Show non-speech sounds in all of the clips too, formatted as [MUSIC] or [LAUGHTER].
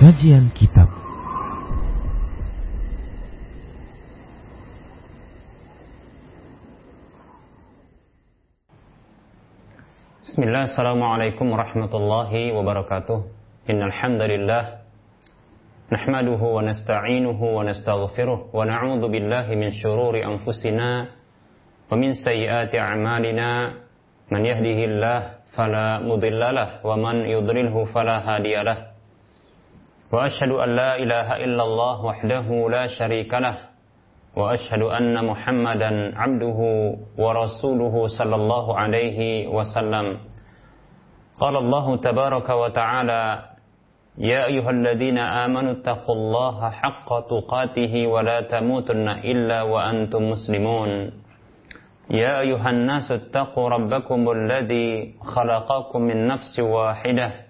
Kajian Kitab. Bismillah, Assalamualaikum warahmatullahi wabarakatuh. Innal hamdalillah Nahmaduhu wa nasta'inuhu wa nastaghfiruh Wa na'udhu billahi min syururi anfusina Wa min sayyiati a'malina. Man yahdihillah fala mudhillalah Wa man yudrilhu fala hadiyalah Wa ashadu an la ilaha illallah wahdahu la sharika lah وأشهد أن محمدا عبده ورسوله صلى الله عليه وسلم. قال الله تبارك وتعالى يا أيها الذين آمنوا اتقوا الله حق تقاته ولا تموتن إلا وأنتم مسلمون. يا أيها الناس اتقوا ربكم الذي خلقكم من نفس واحدة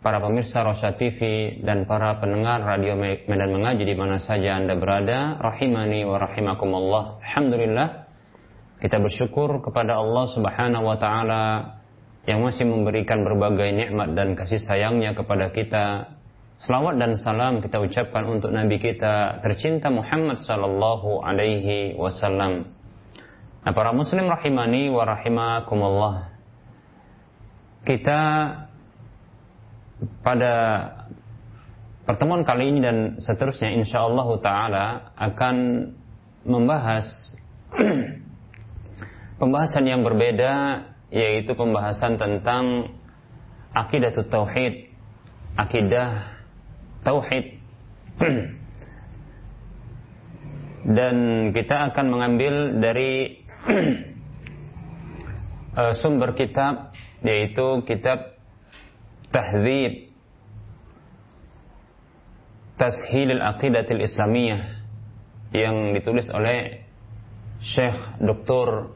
para pemirsa Rosya TV dan para pendengar Radio Medan Mengaji di mana saja Anda berada, rahimani wa rahimakumullah. Alhamdulillah kita bersyukur kepada Allah Subhanahu wa taala yang masih memberikan berbagai nikmat dan kasih sayangnya kepada kita. Selawat dan salam kita ucapkan untuk Nabi kita tercinta Muhammad sallallahu alaihi wasallam. Nah, para muslim rahimani wa rahimakumullah. Kita pada pertemuan kali ini dan seterusnya insya Allah taala akan membahas [CLEARS THROAT] pembahasan yang berbeda yaitu pembahasan tentang akidah tauhid, akidah tauhid. [CLEARS THROAT] dan kita akan mengambil dari [CLEARS THROAT] sumber kitab yaitu kitab Tahdzib Tashil al-Aqidah al-Islamiyah. Yang ditulis oleh Syekh Dr.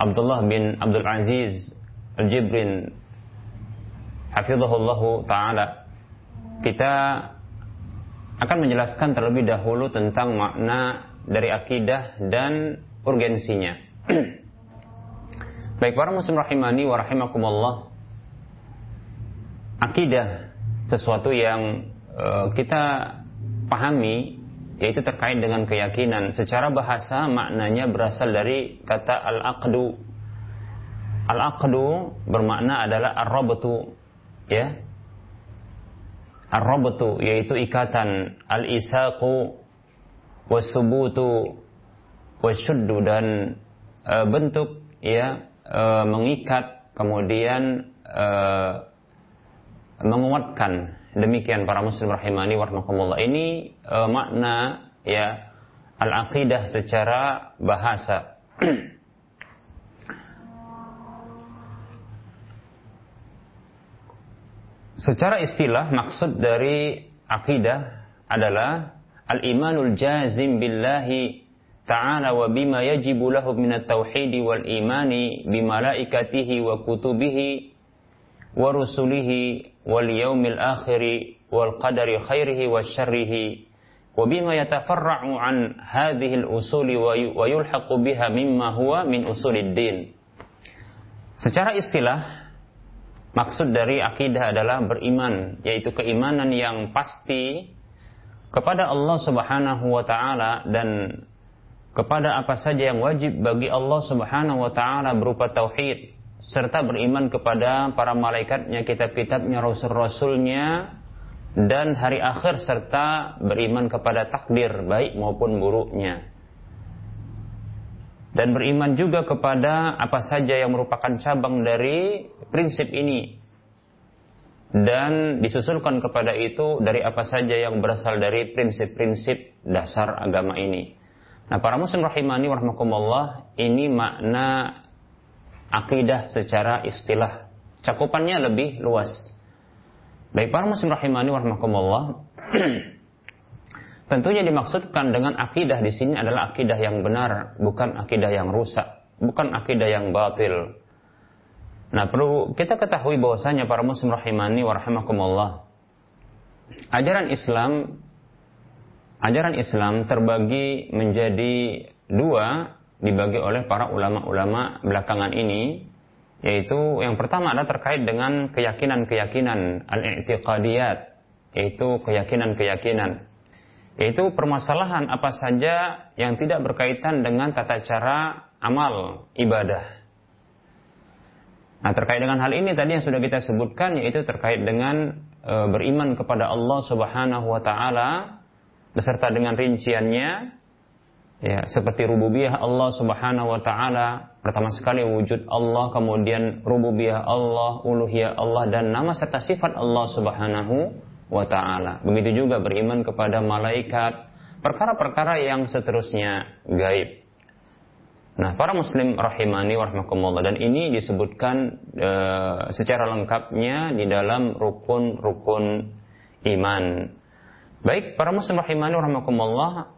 Abdullah bin Abdul Aziz Al-Jibrin. Hafizahullah Ta'ala. Kita akan menjelaskan terlebih dahulu tentang makna dari akidah dan urgensinya. [CLEARS THROAT] Baik para muslim rahimani wa rahimakumullah akidah sesuatu yang uh, kita pahami yaitu terkait dengan keyakinan. Secara bahasa maknanya berasal dari kata al-aqdu. Al-aqdu bermakna adalah ar-rabtu ya. Ar-rabtu yaitu ikatan. Al-isaqu wasubutu wasyuddu dan uh, bentuk ya uh, mengikat. Kemudian uh, menguatkan demikian para muslim rahimani warahmatullah. Ini e, makna ya al-aqidah secara bahasa. [CLEARS THROAT] Secara istilah maksud dari akidah adalah al-imanul jazim billahi ta'ala wa bima yajibu lahu min at-tauhid wal imani bi malaikatihi wa kutubihi wa rusulihi wal yaumil akhiri wal yatafarra'u an hadhihi al usuli wa yulhaqu biha mimma huwa min usuliddin. Secara istilah maksud dari akidah adalah beriman yaitu keimanan yang pasti kepada Allah Subhanahu wa taala dan kepada apa saja yang wajib bagi Allah Subhanahu wa taala berupa tauhid serta beriman kepada para malaikatnya, kitab-kitabnya, rasul-rasulnya, dan hari akhir serta beriman kepada takdir baik maupun buruknya. dan beriman juga kepada apa saja yang merupakan cabang dari prinsip ini dan disusulkan kepada itu dari apa saja yang berasal dari prinsip-prinsip dasar agama ini. Nah, para muslim rahimani warahmatullah, ini makna akidah secara istilah. Cakupannya lebih luas. Baik para muslim rahimani warahmatullah, [CLEARS THROAT] Tentunya dimaksudkan dengan akidah di sini adalah akidah yang benar, bukan akidah yang rusak, bukan akidah yang batil. Nah, perlu kita ketahui bahwasanya para muslim rahimani wa. Ajaran Islam ajaran Islam terbagi menjadi dua dibagi oleh para ulama-ulama belakangan ini yaitu yang pertama adalah terkait dengan keyakinan-keyakinan al-i'tiqadiyat yaitu keyakinan-keyakinan yaitu permasalahan apa saja yang tidak berkaitan dengan tata cara amal ibadah. Nah, terkait dengan hal ini tadi yang sudah kita sebutkan yaitu terkait dengan e, beriman kepada Allah Subhanahu wa taala beserta dengan rinciannya ya seperti rububiyah Allah Subhanahu wa taala pertama sekali wujud Allah kemudian rububiyah Allah uluhiyah Allah dan nama serta sifat Allah Subhanahu wa ta'ala. Begitu juga beriman kepada malaikat, perkara-perkara yang seterusnya gaib. Nah, para muslim rahimani warahmatullah dan ini disebutkan e, secara lengkapnya di dalam rukun-rukun iman. Baik, para muslim rahimani warahmatullah,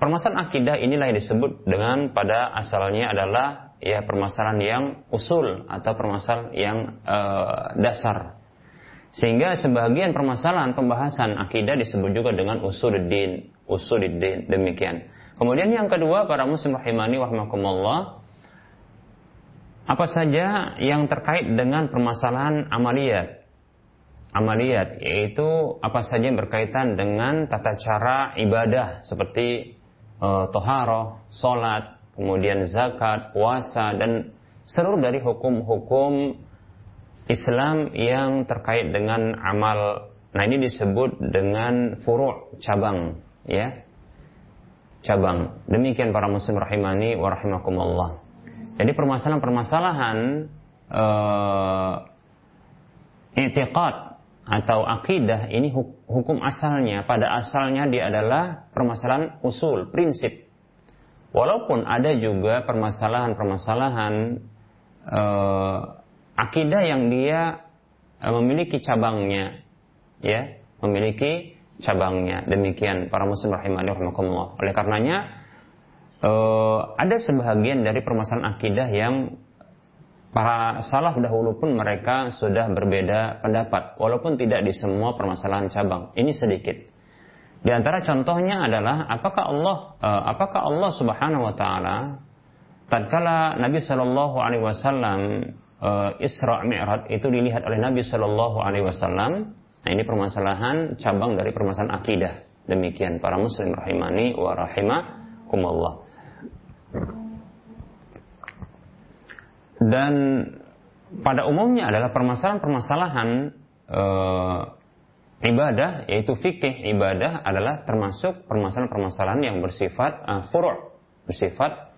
permasalahan akidah inilah yang disebut dengan pada asalnya adalah ya permasalahan yang usul atau permasalahan yang e, dasar sehingga sebagian permasalahan pembahasan akidah disebut juga dengan usuluddin, usuluddin demikian. Kemudian yang kedua para muslim rahimani warahmatullah apa saja yang terkait dengan permasalahan amaliyat. Amaliyat yaitu apa saja yang berkaitan dengan tata cara ibadah seperti uh, toharoh, solat, kemudian zakat, puasa dan seluruh dari hukum-hukum Islam yang terkait dengan amal. Nah ini disebut dengan furu' cabang, ya. Cabang. Demikian para muslim rahimani wa rahimakumullah. Jadi permasalahan-permasalahan uh, i'tiqad atau akidah ini hukum asalnya. Pada asalnya dia adalah permasalahan usul, prinsip. Walaupun ada juga permasalahan-permasalahan uh, akidah yang dia eh, memiliki cabangnya ya memiliki cabangnya. Demikian para muslim rahimani rahimakumullah oleh karenanya uh, ada sebagian dari permasalahan akidah yang para salaf dahulu pun mereka sudah berbeda pendapat walaupun tidak di semua permasalahan cabang ini sedikit di antara contohnya adalah apakah Allah uh, apakah Allah Subhanahu wa taala tatkala Nabi Shallallahu alaihi wasallam uh, Isra Mi'raj itu dilihat oleh Nabi Shallallahu Alaihi Wasallam. Nah ini permasalahan cabang dari permasalahan akidah. Demikian para muslim rahimani wa rahimakumullah. Dan pada umumnya adalah permasalahan-permasalahan uh, ibadah yaitu fikih ibadah adalah termasuk permasalahan-permasalahan yang bersifat uh, furu' bersifat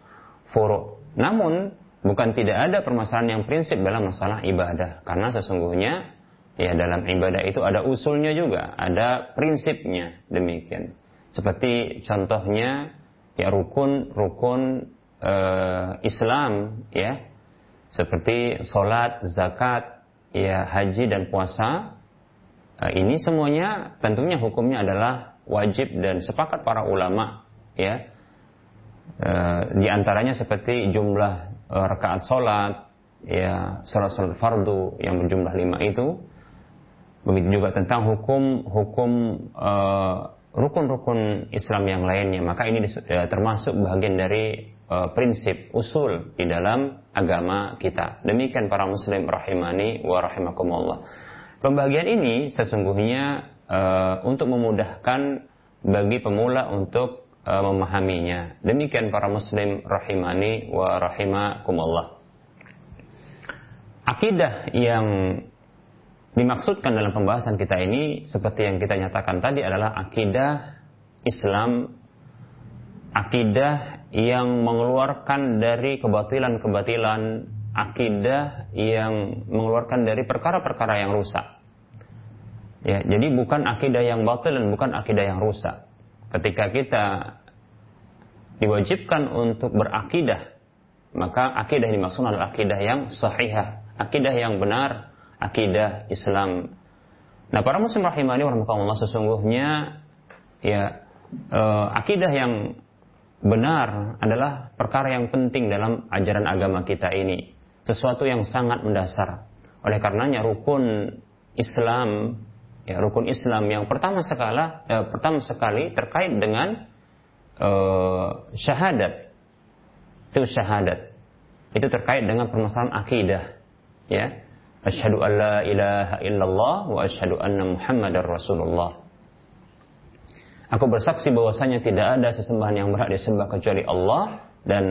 furu'. Namun Bukan tidak ada permasalahan yang prinsip dalam masalah ibadah. Karena sesungguhnya ya dalam ibadah itu ada usulnya juga, ada prinsipnya demikian. Seperti contohnya ya rukun-rukun e, Islam ya. Seperti sholat, zakat, ya haji dan puasa. E, ini semuanya tentunya hukumnya adalah wajib dan sepakat para ulama ya. E, di antaranya seperti jumlah uh, rakaat sholat, ya sholat sholat fardu yang berjumlah lima itu. Begitu juga tentang hukum hukum rukun-rukun Islam yang lainnya. Maka ini termasuk bagian dari prinsip usul di dalam agama kita. Demikian para muslim rahimani wa rahimakumullah. Pembagian ini sesungguhnya uh, untuk memudahkan bagi pemula untuk uh, memahaminya. Demikian para muslim rahimani wa rahimakumullah. Akidah yang dimaksudkan dalam pembahasan kita ini seperti yang kita nyatakan tadi adalah akidah Islam akidah yang mengeluarkan dari kebatilan-kebatilan, akidah yang mengeluarkan dari perkara-perkara yang rusak. Ya, jadi bukan akidah yang batil dan bukan akidah yang rusak. Ketika kita diwajibkan untuk berakidah, maka akidah yang dimaksud adalah akidah yang sahihah, akidah yang benar, akidah Islam. Nah, para muslim rahimani warahmatullah sesungguhnya ya eh, akidah yang benar adalah perkara yang penting dalam ajaran agama kita ini. Sesuatu yang sangat mendasar. Oleh karenanya rukun Islam ya rukun Islam yang pertama sekali eh, pertama sekali terkait dengan eh, syahadat itu syahadat itu terkait dengan permasalahan akidah ya asyhadu an la ilaha illallah wa asyhadu anna muhammadar rasulullah aku bersaksi bahwasanya tidak ada sesembahan yang berhak disembah kecuali Allah dan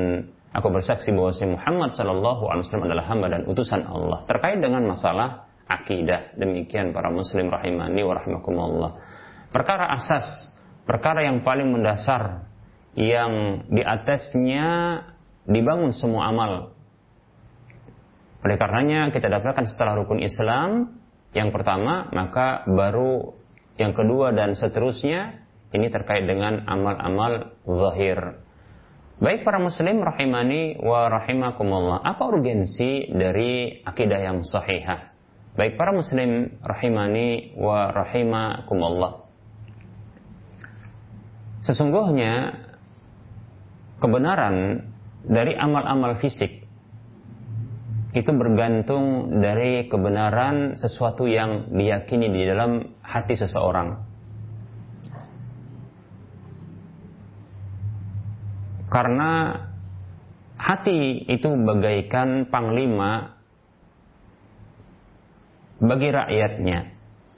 aku bersaksi bahwasanya Muhammad sallallahu alaihi wasallam adalah hamba dan utusan Allah terkait dengan masalah akidah. Demikian para muslim rahimani wa rahimakumullah. Perkara asas, perkara yang paling mendasar yang di atasnya dibangun semua amal. Oleh karenanya kita dapatkan setelah rukun Islam yang pertama, maka baru yang kedua dan seterusnya ini terkait dengan amal-amal zahir. Baik para muslim rahimani wa rahimakumullah. Apa urgensi dari akidah yang sahihah? Baik para muslim rahimani wa rahimakumullah. Sesungguhnya kebenaran dari amal-amal fisik itu bergantung dari kebenaran sesuatu yang diyakini di dalam hati seseorang. Karena hati itu bagaikan panglima bagi rakyatnya.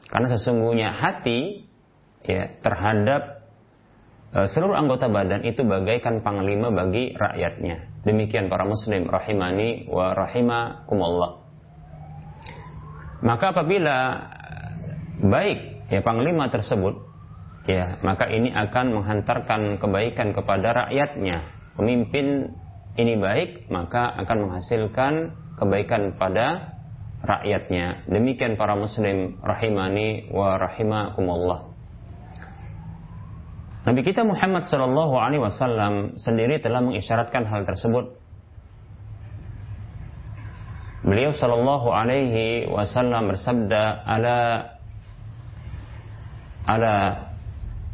Karena sesungguhnya hati ya terhadap uh, seluruh anggota badan itu bagaikan panglima bagi rakyatnya. Demikian para muslim rahimani wa rahimakumullah. Maka apabila baik ya panglima tersebut ya maka ini akan menghantarkan kebaikan kepada rakyatnya. Pemimpin ini baik maka akan menghasilkan kebaikan pada rakyatnya. Demikian para muslim rahimani wa rahimakumullah. Nabi kita Muhammad sallallahu alaihi wasallam sendiri telah mengisyaratkan hal tersebut. Beliau sallallahu alaihi wasallam bersabda ala ala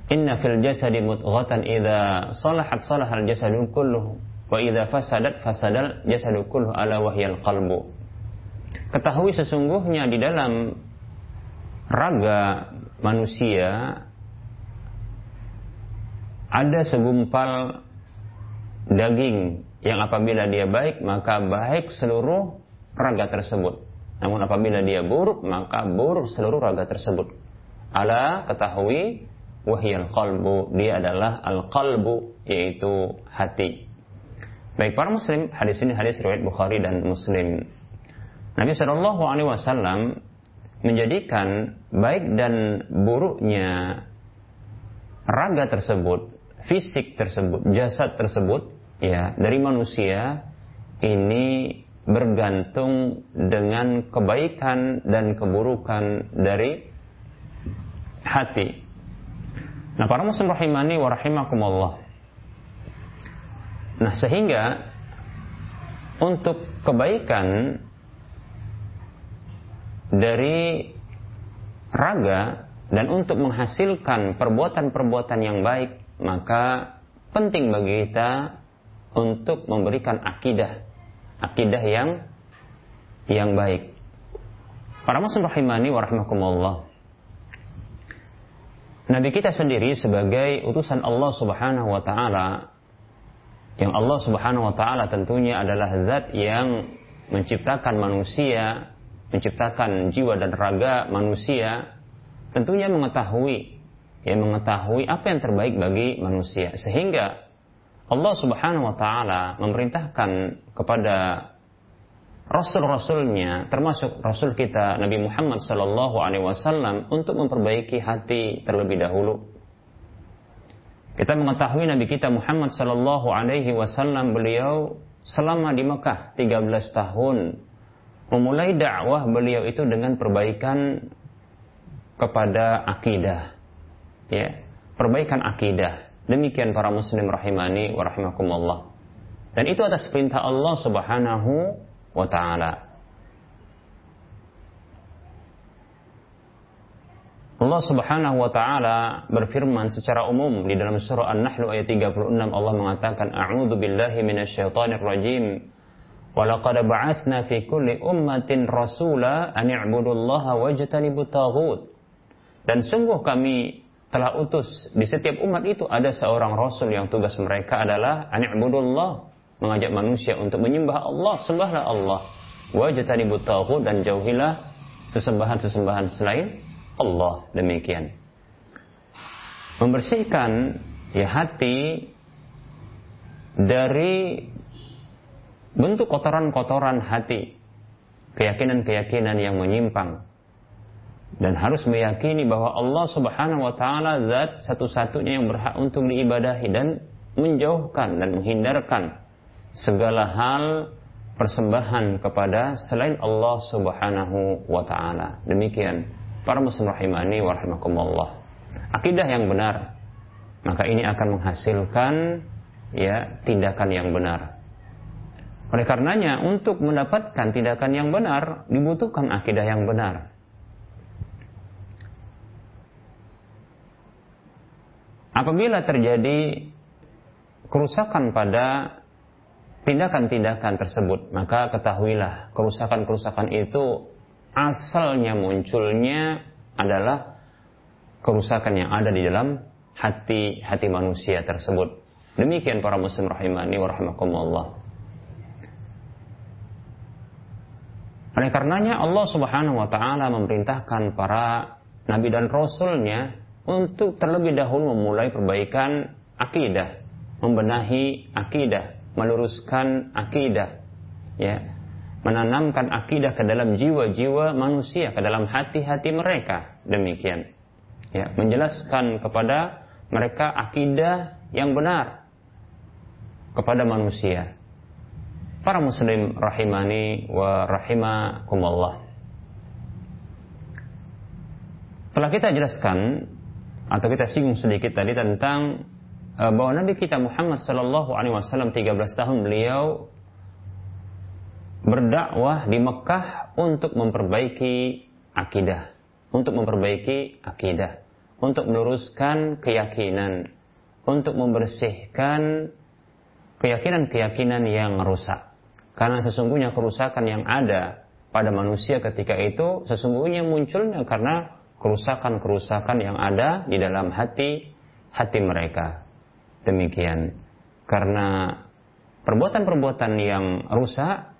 inna fil jasadi mudghatan idza salahat salahal jasadu kulluhu wa idza fasadat fasadal jasadu kulluhu ala wahyal qalbu Ketahui sesungguhnya di dalam raga manusia ada segumpal daging yang apabila dia baik maka baik seluruh raga tersebut. Namun apabila dia buruk maka buruk seluruh raga tersebut. Ala ketahui wahyal qalbu dia adalah al qalbu yaitu hati. Baik para muslim hadis ini hadis riwayat Bukhari dan Muslim. Nabi Shallallahu Alaihi Wasallam menjadikan baik dan buruknya raga tersebut, fisik tersebut, jasad tersebut, ya dari manusia ini bergantung dengan kebaikan dan keburukan dari hati. Nah, para muslim rahimani wa rahimakumullah. Nah, sehingga untuk kebaikan dari raga dan untuk menghasilkan perbuatan-perbuatan yang baik, maka penting bagi kita untuk memberikan akidah, akidah yang yang baik. Para muslim rahimani wa rahimakumullah. Nabi kita sendiri sebagai utusan Allah Subhanahu wa taala yang Allah Subhanahu wa taala tentunya adalah zat yang menciptakan manusia menciptakan jiwa dan raga manusia tentunya mengetahui ya mengetahui apa yang terbaik bagi manusia. Sehingga Allah Subhanahu wa taala memerintahkan kepada rasul-rasulnya termasuk rasul kita Nabi Muhammad sallallahu alaihi wasallam untuk memperbaiki hati terlebih dahulu. Kita mengetahui Nabi kita Muhammad sallallahu alaihi wasallam beliau selama di Mekah 13 tahun memulai dakwah beliau itu dengan perbaikan kepada akidah. Ya, perbaikan akidah. Demikian para muslim rahimani wa. Dan itu atas perintah Allah Subhanahu wa taala. Allah Subhanahu wa taala berfirman secara umum di dalam surah An-Nahl ayat 36 Allah mengatakan a'udzu billahi minasyaitonir rajim wa laqad ba'atsna fi kulli ummatin rasula an i'budullaha wajtanibut dan sungguh kami telah utus di setiap umat itu ada seorang rasul yang tugas mereka adalah an i'budullah mengajak manusia untuk menyembah Allah sembahlah Allah wajtanibut taghut dan jauhilah sesembahan-sesembahan selain Allah demikian. Membersihkan ya hati dari bentuk kotoran-kotoran hati, keyakinan-keyakinan yang menyimpang. Dan harus meyakini bahwa Allah Subhanahu wa taala zat satu-satunya yang berhak untuk diibadahi dan menjauhkan dan menghindarkan segala hal persembahan kepada selain Allah Subhanahu wa taala. Demikian Para muslim rahimani wa rahimakumullah. Akidah yang benar, maka ini akan menghasilkan ya tindakan yang benar. Oleh karenanya untuk mendapatkan tindakan yang benar dibutuhkan akidah yang benar. Apabila terjadi kerusakan pada tindakan-tindakan tersebut, maka ketahuilah kerusakan-kerusakan itu asalnya munculnya adalah kerusakan yang ada di dalam hati hati manusia tersebut. Demikian para muslim rahimani wa rahimakumullah. Oleh karenanya Allah Subhanahu wa taala memerintahkan para nabi dan rasulnya untuk terlebih dahulu memulai perbaikan akidah, membenahi akidah, meluruskan akidah. Ya, menanamkan akidah ke dalam jiwa-jiwa manusia, ke dalam hati-hati mereka. Demikian. Ya, menjelaskan kepada mereka akidah yang benar kepada manusia. Para muslim rahimani wa rahimakumullah. Telah kita jelaskan atau kita singgung sedikit tadi tentang bahwa Nabi kita Muhammad sallallahu alaihi wasallam 13 tahun beliau berdakwah di Mekah untuk memperbaiki akidah, untuk memperbaiki akidah, untuk meluruskan keyakinan, untuk membersihkan keyakinan-keyakinan yang rusak. Karena sesungguhnya kerusakan yang ada pada manusia ketika itu sesungguhnya munculnya karena kerusakan-kerusakan yang ada di dalam hati hati mereka. Demikian. Karena perbuatan-perbuatan yang rusak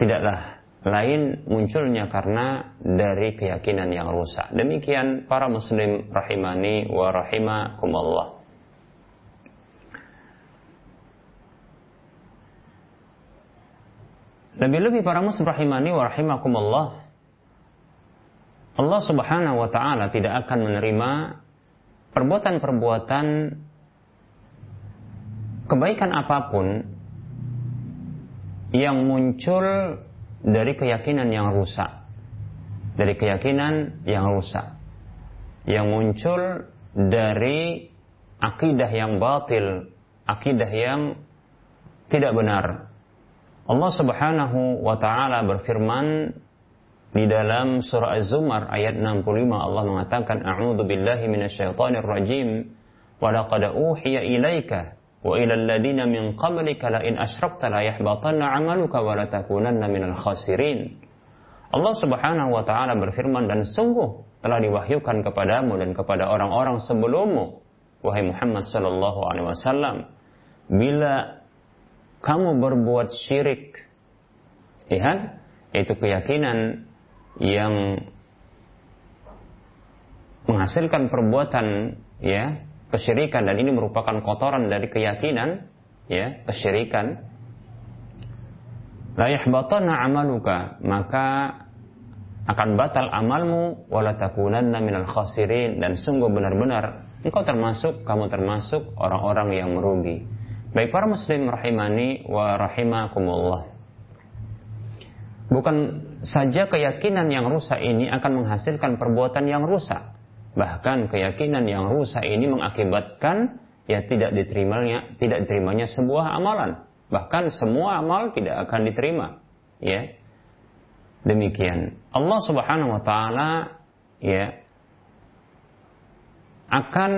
tidaklah lain munculnya karena dari keyakinan yang rusak. Demikian para muslim rahimani wa rahimakumullah. Lebih-lebih para muslim rahimani wa rahimakumullah Allah subhanahu wa ta'ala tidak akan menerima perbuatan-perbuatan kebaikan apa pun yang muncul dari keyakinan yang rusak. Dari keyakinan yang rusak. Yang muncul dari akidah yang batil, akidah yang tidak benar. Allah Subhanahu wa taala berfirman di dalam surah Az-Zumar ayat 65 Allah mengatakan a'udzu billahi minasyaitonir rajim wa laqad uhiya ilaika takunanna minal khasirin. Allah Subhanahu wa taala berfirman dan sungguh telah diwahyukan kepadamu dan kepada orang-orang sebelummu wahai Muhammad sallallahu alaihi wasallam bila kamu berbuat syirik lihat itu keyakinan yang menghasilkan perbuatan ya kesyirikan dan ini merupakan kotoran dari keyakinan ya kesyirikan la yahbatanna amaluka maka akan batal amalmu wala takunanna minal khasirin dan sungguh benar-benar engkau termasuk, kamu termasuk orang-orang yang merugi. Baik para muslim rahimani wa rahimakumullah. Bukan saja keyakinan yang rusak ini akan menghasilkan perbuatan yang rusak. Bahkan keyakinan yang rusak ini mengakibatkan ya tidak diterimanya tidak diterimanya sebuah amalan. Bahkan semua amal tidak akan diterima. Ya. Demikian. Allah Subhanahu wa taala ya akan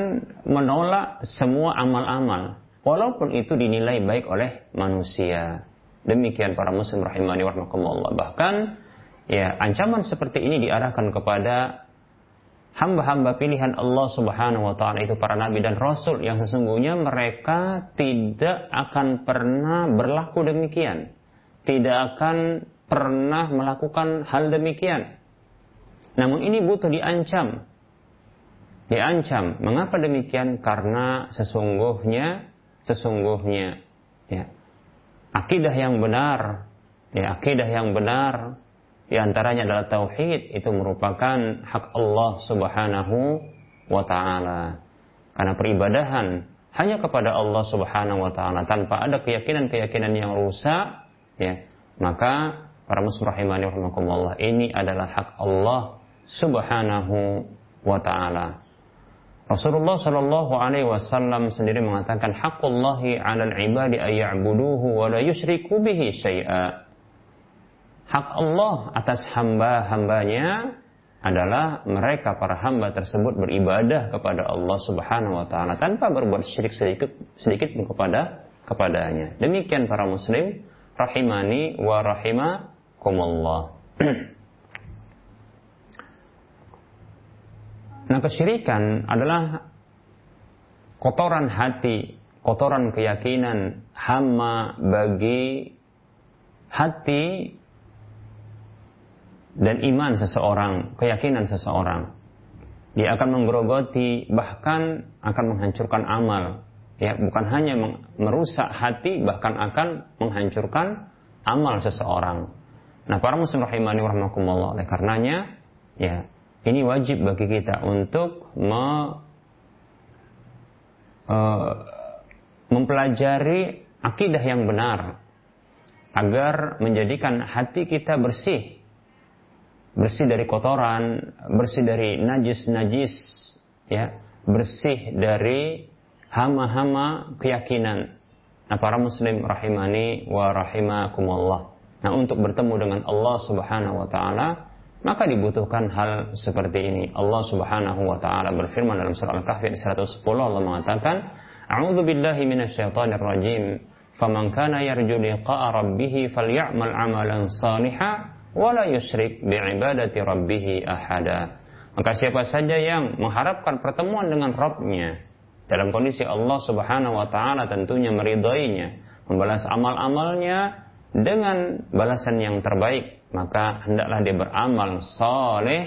menolak semua amal-amal walaupun itu dinilai baik oleh manusia. Demikian para muslim rahimani warahmatullah. Bahkan ya ancaman seperti ini diarahkan kepada hamba-hamba pilihan Allah Subhanahu wa taala itu para nabi dan rasul yang sesungguhnya mereka tidak akan pernah berlaku demikian. Tidak akan pernah melakukan hal demikian. Namun ini butuh diancam diancam. Mengapa demikian? Karena sesungguhnya sesungguhnya ya akidah yang benar, ya akidah yang benar di antaranya adalah tauhid itu merupakan hak Allah Subhanahu wa taala. Karena peribadahan hanya kepada Allah Subhanahu wa taala tanpa ada keyakinan-keyakinan yang rusak, ya, maka para muslim rahimani rahimakumullah ini adalah hak Allah Subhanahu wa taala. Rasulullah Shallallahu Alaihi Wasallam sendiri mengatakan hakullahi alal ibadi ayya'buduhu wa la yushriku bihi syai'a. Hak Allah atas hamba-hambanya adalah mereka para hamba tersebut beribadah kepada Allah Subhanahu wa taala tanpa berbuat syirik sedikit sedikit pun kepada kepadanya. Demikian para muslim rahimani wa rahimakumullah. [CLEARS THROAT] Nah kesyirikan adalah kotoran hati, kotoran keyakinan, hama bagi hati dan iman seseorang, keyakinan seseorang. Dia akan menggerogoti, bahkan akan menghancurkan amal. Ya, bukan hanya merusak hati, bahkan akan menghancurkan amal seseorang. Nah, para muslim rahimani warahmatullah oleh karenanya, ya, ini wajib bagi kita untuk me, uh, mempelajari akidah yang benar agar menjadikan hati kita bersih bersih dari kotoran bersih dari najis-najis ya bersih dari hama-hama keyakinan nah para muslim rahimani wa rahimakumullah nah untuk bertemu dengan Allah Subhanahu wa taala maka dibutuhkan hal seperti ini. Allah Subhanahu wa taala berfirman dalam surah Al-Kahfi ayat 110 Allah mengatakan, "A'udzu billahi minasyaitonir rajim. Faman kana yarju liqa'a rabbih falyamal 'amalan wa la yusyrik bi'ibadati rabbih ahada." Maka siapa saja yang mengharapkan pertemuan dengan Rabbnya dalam kondisi Allah Subhanahu wa taala tentunya meridainya, membalas amal-amalnya dengan balasan yang terbaik maka hendaklah dia beramal soleh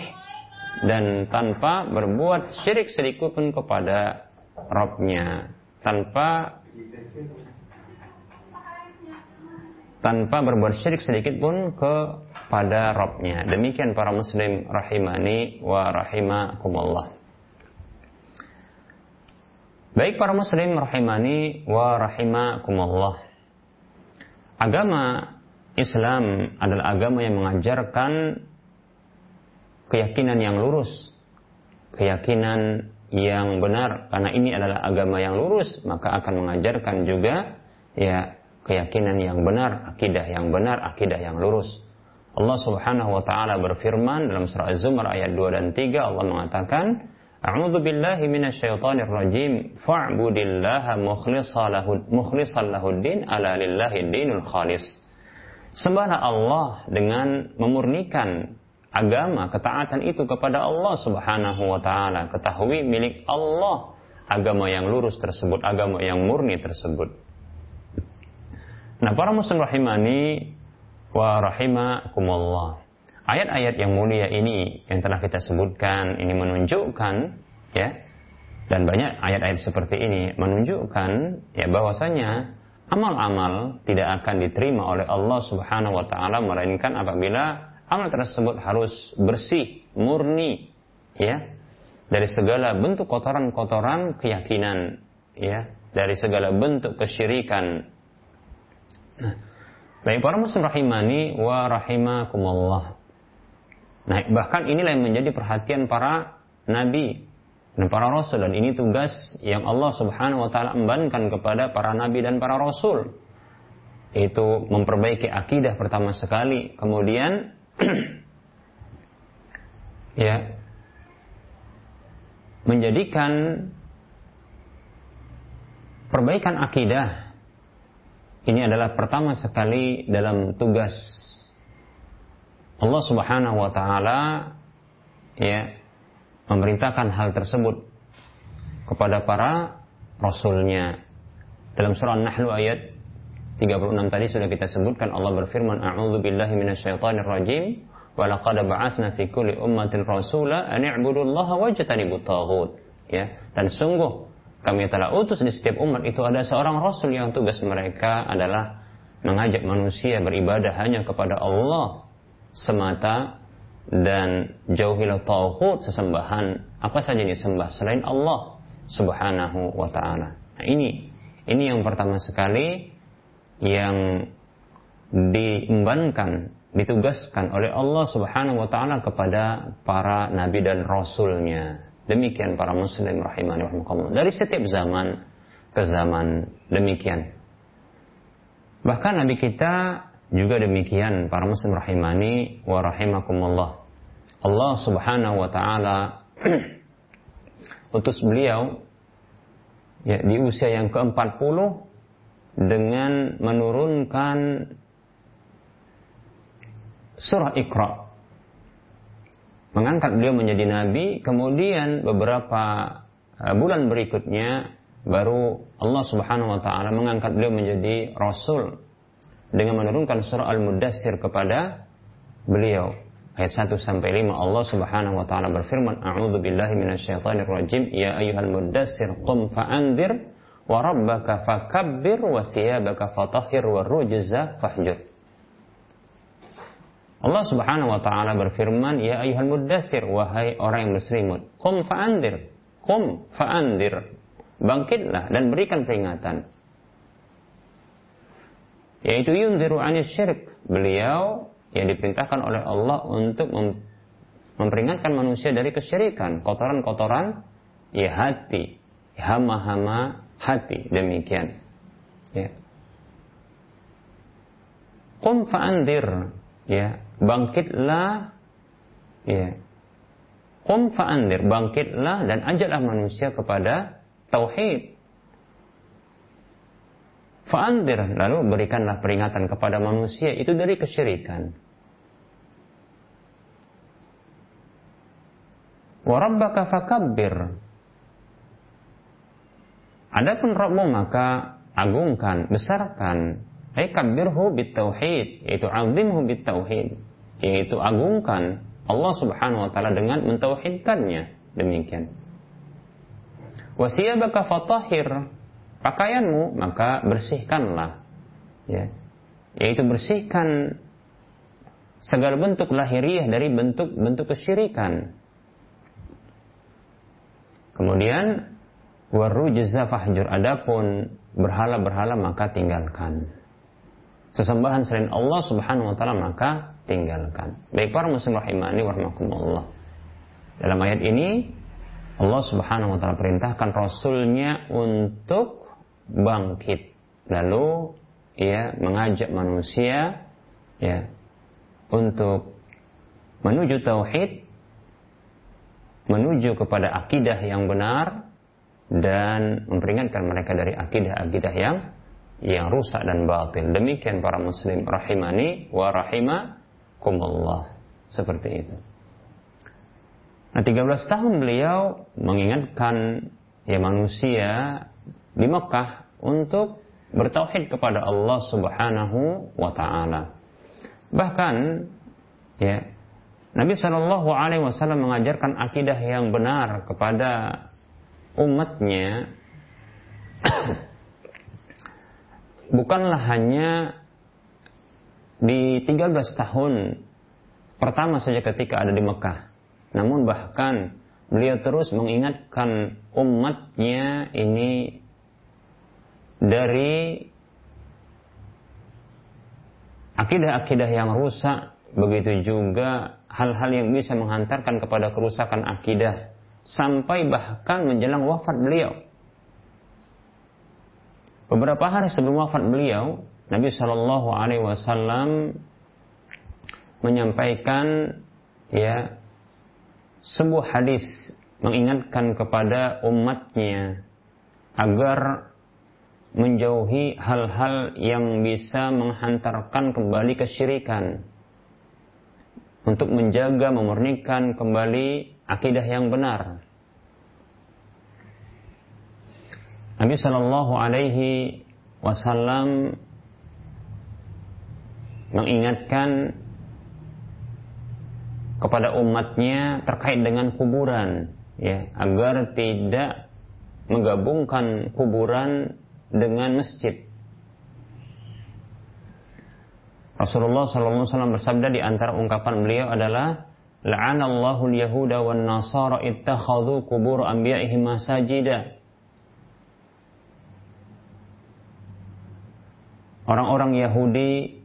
dan tanpa berbuat syirik sedikit pun kepada Robnya tanpa tanpa berbuat syirik sedikit pun kepada Robnya. Demikian para muslim rahimani wa rahimakumullah. Baik para muslim rahimani wa rahimakumullah. Agama Islam adalah agama yang mengajarkan keyakinan yang lurus, keyakinan yang benar. Karena ini adalah agama yang lurus maka akan mengajarkan juga ya keyakinan yang benar, akidah yang benar, akidah yang lurus. Allah Subhanahu wa taala berfirman dalam surah Az-Zumar ayat 2 dan 3 Allah mengatakan A'udzu billahi minasyaitonir rajim fa'budillaha mukhlishan lahu din ala lillahi dinul khalis. Sembahlah Allah dengan memurnikan agama, ketaatan itu kepada Allah Subhanahu wa taala. Ketahui milik Allah agama yang lurus tersebut, agama yang murni tersebut. Nah, para muslim rahimani wa rahimakumullah. Ayat-ayat yang mulia ini yang telah kita sebutkan ini menunjukkan ya dan banyak ayat-ayat seperti ini menunjukkan ya bahwasanya amal-amal tidak akan diterima oleh Allah Subhanahu wa taala melainkan apabila amal tersebut harus bersih, murni, ya. dari segala bentuk kotoran-kotoran keyakinan, ya, dari segala bentuk kesyirikan. Nah, baik para muslim rahimani wa rahimakumullah. Nah, bahkan inilah yang menjadi perhatian para nabi dan para rasul dan ini tugas yang Allah Subhanahu wa taala embankan kepada para nabi dan para rasul. Itu memperbaiki akidah pertama sekali, kemudian [CLEARS THROAT] ya menjadikan perbaikan akidah ini adalah pertama sekali dalam tugas Allah Subhanahu wa taala ya memerintahkan hal tersebut kepada para rasulnya. Dalam surah An-Nahl ayat 36 tadi sudah kita sebutkan Allah berfirman a'udzu billahi minasyaitonir rajim wa laqad ba'atsna fi kulli ummatin rasula an i'budullaha wajtanibut taghut ya dan sungguh kami telah utus di setiap umat itu ada seorang rasul yang tugas mereka adalah mengajak manusia beribadah hanya kepada Allah semata dan jauhilah tauhid sesembahan apa saja disembah selain Allah Subhanahu wa taala. Nah, ini ini yang pertama sekali yang diembankan ditugaskan oleh Allah Subhanahu wa taala kepada para nabi dan rasulnya. Demikian para muslim rahimani rahimakumullah. Dari setiap zaman ke zaman demikian. Bahkan nabi kita juga demikian para muslim rahimani wa rahimakumullah. Allah Subhanahu wa taala [CLEARS THROAT] utus beliau ya, di usia yang ke-40 dengan menurunkan surah Iqra. Mengangkat beliau menjadi nabi, kemudian beberapa uh, bulan berikutnya baru Allah Subhanahu wa taala mengangkat beliau menjadi rasul dengan menurunkan surah Al-Mudassir kepada beliau. Ayat 1 sampai 5 Allah Subhanahu wa taala berfirman, "A'udzu billahi minasyaitonir rajim. Ya ayyuhal mudassir qum fa'andir wa rabbaka fakabbir wa siyabaka fatahhir wa rujza fahjur." Allah Subhanahu wa taala berfirman, "Ya ayyuhal muddatsir, wahai orang yang berselimut, qum fa'andir, qum fa'andir." Bangkitlah dan berikan peringatan. Yaitu yunziru 'anil syirik. Beliau yang diperintahkan oleh Allah untuk mem memperingatkan manusia dari kesyirikan, kotoran-kotoran ya hati, hama-hama hati demikian. Ya. Qum fa'andir ya bangkitlah ya Qum fa'andir, bangkitlah dan ajaklah manusia kepada tauhid. Fa'andir, lalu berikanlah peringatan kepada manusia itu dari kesyirikan. Warabbaka fakabbir. Adapun Rabbu maka agungkan, besarkan Ay kabbirhu bitauhid, yaitu azimhu bitauhid, yaitu agungkan Allah Subhanahu wa taala dengan mentauhidkannya. Demikian. Wasiyabaka fatahhir, pakaianmu maka bersihkanlah. Ya. Yaitu bersihkan segala bentuk lahiriah dari bentuk-bentuk kesyirikan. Kemudian warujza fahjur adapun berhala-berhala maka tinggalkan sesembahan selain Allah Subhanahu wa taala maka tinggalkan. Baik para muslim rahimani warahmatullah. Dalam ayat ini Allah Subhanahu wa taala perintahkan rasulnya untuk bangkit. Lalu ya mengajak manusia ya untuk menuju tauhid menuju kepada akidah yang benar dan memperingatkan mereka dari akidah-akidah yang yang rusak dan batil. Demikian para muslim rahimani wa rahimakumullah. Seperti itu. Nah 13 tahun beliau mengingatkan ya manusia di Mekah untuk bertauhid kepada Allah Subhanahu wa taala. Bahkan ya Nabi Shallallahu alaihi wasallam mengajarkan akidah yang benar kepada umatnya [COUGHS] bukanlah hanya di 13 tahun pertama saja ketika ada di Mekah. Namun bahkan beliau terus mengingatkan umatnya ini dari akidah-akidah yang rusak, begitu juga hal-hal yang bisa menghantarkan kepada kerusakan akidah sampai bahkan menjelang wafat beliau. Beberapa hari sebelum wafat beliau, Nabi Shallallahu Alaihi Wasallam menyampaikan ya sebuah hadis mengingatkan kepada umatnya agar menjauhi hal-hal yang bisa menghantarkan kembali kesyirikan untuk menjaga memurnikan kembali akidah yang benar. Nabi Shallallahu Alaihi Wasallam mengingatkan kepada umatnya terkait dengan kuburan ya agar tidak menggabungkan kuburan dengan masjid. Rasulullah SAW bersabda di antara ungkapan beliau adalah La'anallahu al-yahuda wan nasara ittakhadhu kubur anbiya'ihim masajida. Orang-orang Yahudi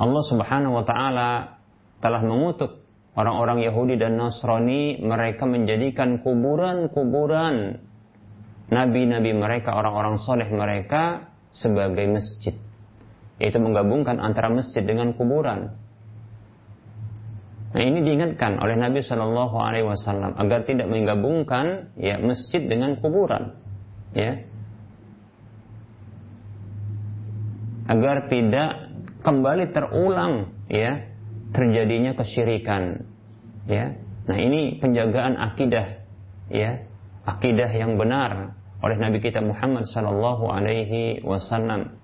Allah Subhanahu wa taala telah mengutuk orang-orang Yahudi dan Nasrani mereka menjadikan kuburan-kuburan nabi-nabi mereka, orang-orang soleh mereka sebagai masjid. Yaitu menggabungkan antara masjid dengan kuburan. Nah ini diingatkan oleh Nabi Shallallahu Alaihi Wasallam agar tidak menggabungkan ya masjid dengan kuburan, ya, agar tidak kembali terulang ya terjadinya kesyirikan. Ya. Nah, ini penjagaan akidah ya, akidah yang benar oleh Nabi kita Muhammad sallallahu alaihi wasallam.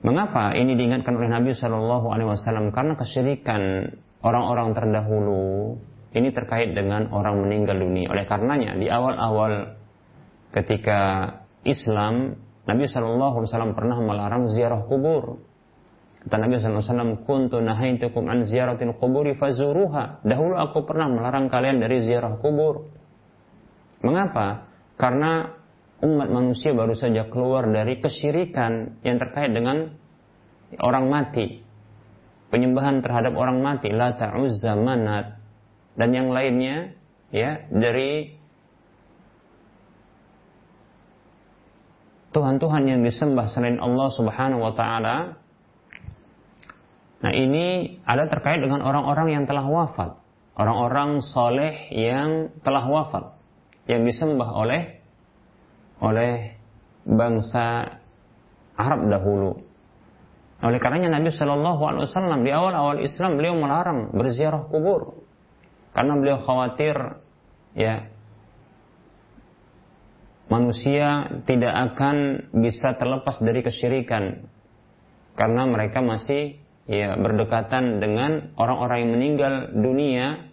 Mengapa ini diingatkan oleh Nabi Shallallahu Alaihi Wasallam? Karena kesyirikan orang-orang terdahulu ini terkait dengan orang meninggal dunia. Oleh karenanya di awal-awal ketika Islam Nabi Shallallahu Alaihi Wasallam pernah melarang ziarah kubur. Kata Nabi SAW, Kuntu nahaitukum an ziyaratil kuburi fazuruha. Dahulu aku pernah melarang kalian dari ziarah kubur. Mengapa? Karena umat manusia baru saja keluar dari kesyirikan yang terkait dengan orang mati. Penyembahan terhadap orang mati. La ta'uzza manat. Dan yang lainnya, ya, dari Tuhan-Tuhan yang disembah selain Allah Subhanahu wa taala Nah ini ada terkait dengan orang-orang yang telah wafat. Orang-orang soleh yang telah wafat. Yang disembah oleh oleh bangsa Arab dahulu. Oleh karenanya Nabi Wasallam di awal-awal Islam beliau melarang berziarah kubur karena beliau khawatir ya manusia tidak akan bisa terlepas dari kesyirikan karena mereka masih ya berdekatan dengan orang-orang yang meninggal dunia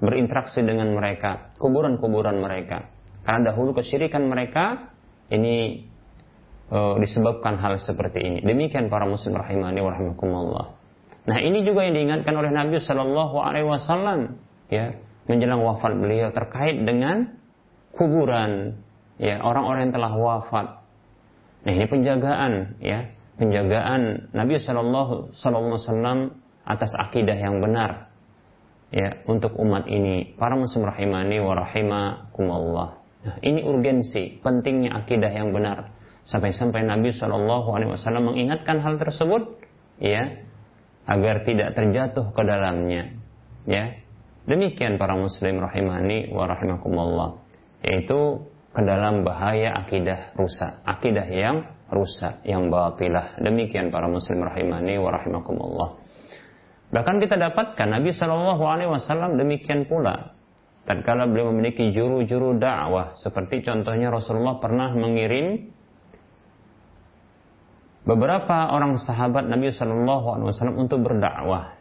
berinteraksi dengan mereka, kuburan-kuburan mereka. Karena dahulu kesyirikan mereka ini uh, disebabkan hal seperti ini. Demikian para muslim rahimani wa rahimakumullah. Nah, ini juga yang diingatkan oleh Nabi Shallallahu alaihi wasallam ya, menjelang wafat beliau terkait dengan kuburan ya orang-orang yang telah wafat. Nah, ini penjagaan ya. Penjagaan Nabi Shallallahu Alaihi Wasallam atas akidah yang benar ya untuk umat ini. Para muslim rahimani wa rahimakumullah. Nah, ini urgensi pentingnya akidah yang benar. Sampai-sampai Nabi Shallallahu Alaihi Wasallam mengingatkan hal tersebut ya agar tidak terjatuh ke dalamnya ya. Demikian para muslim rahimani wa rahimakumullah. Yaitu ke dalam bahaya akidah rusak akidah yang rusak, yang batilah. Demikian para muslim rahimani wa rahimakumullah. Bahkan kita dapatkan Nabi Shallallahu Alaihi Wasallam demikian pula. Tatkala beliau memiliki juru-juru dakwah, seperti contohnya Rasulullah pernah mengirim beberapa orang sahabat Nabi Shallallahu Alaihi Wasallam untuk berdakwah.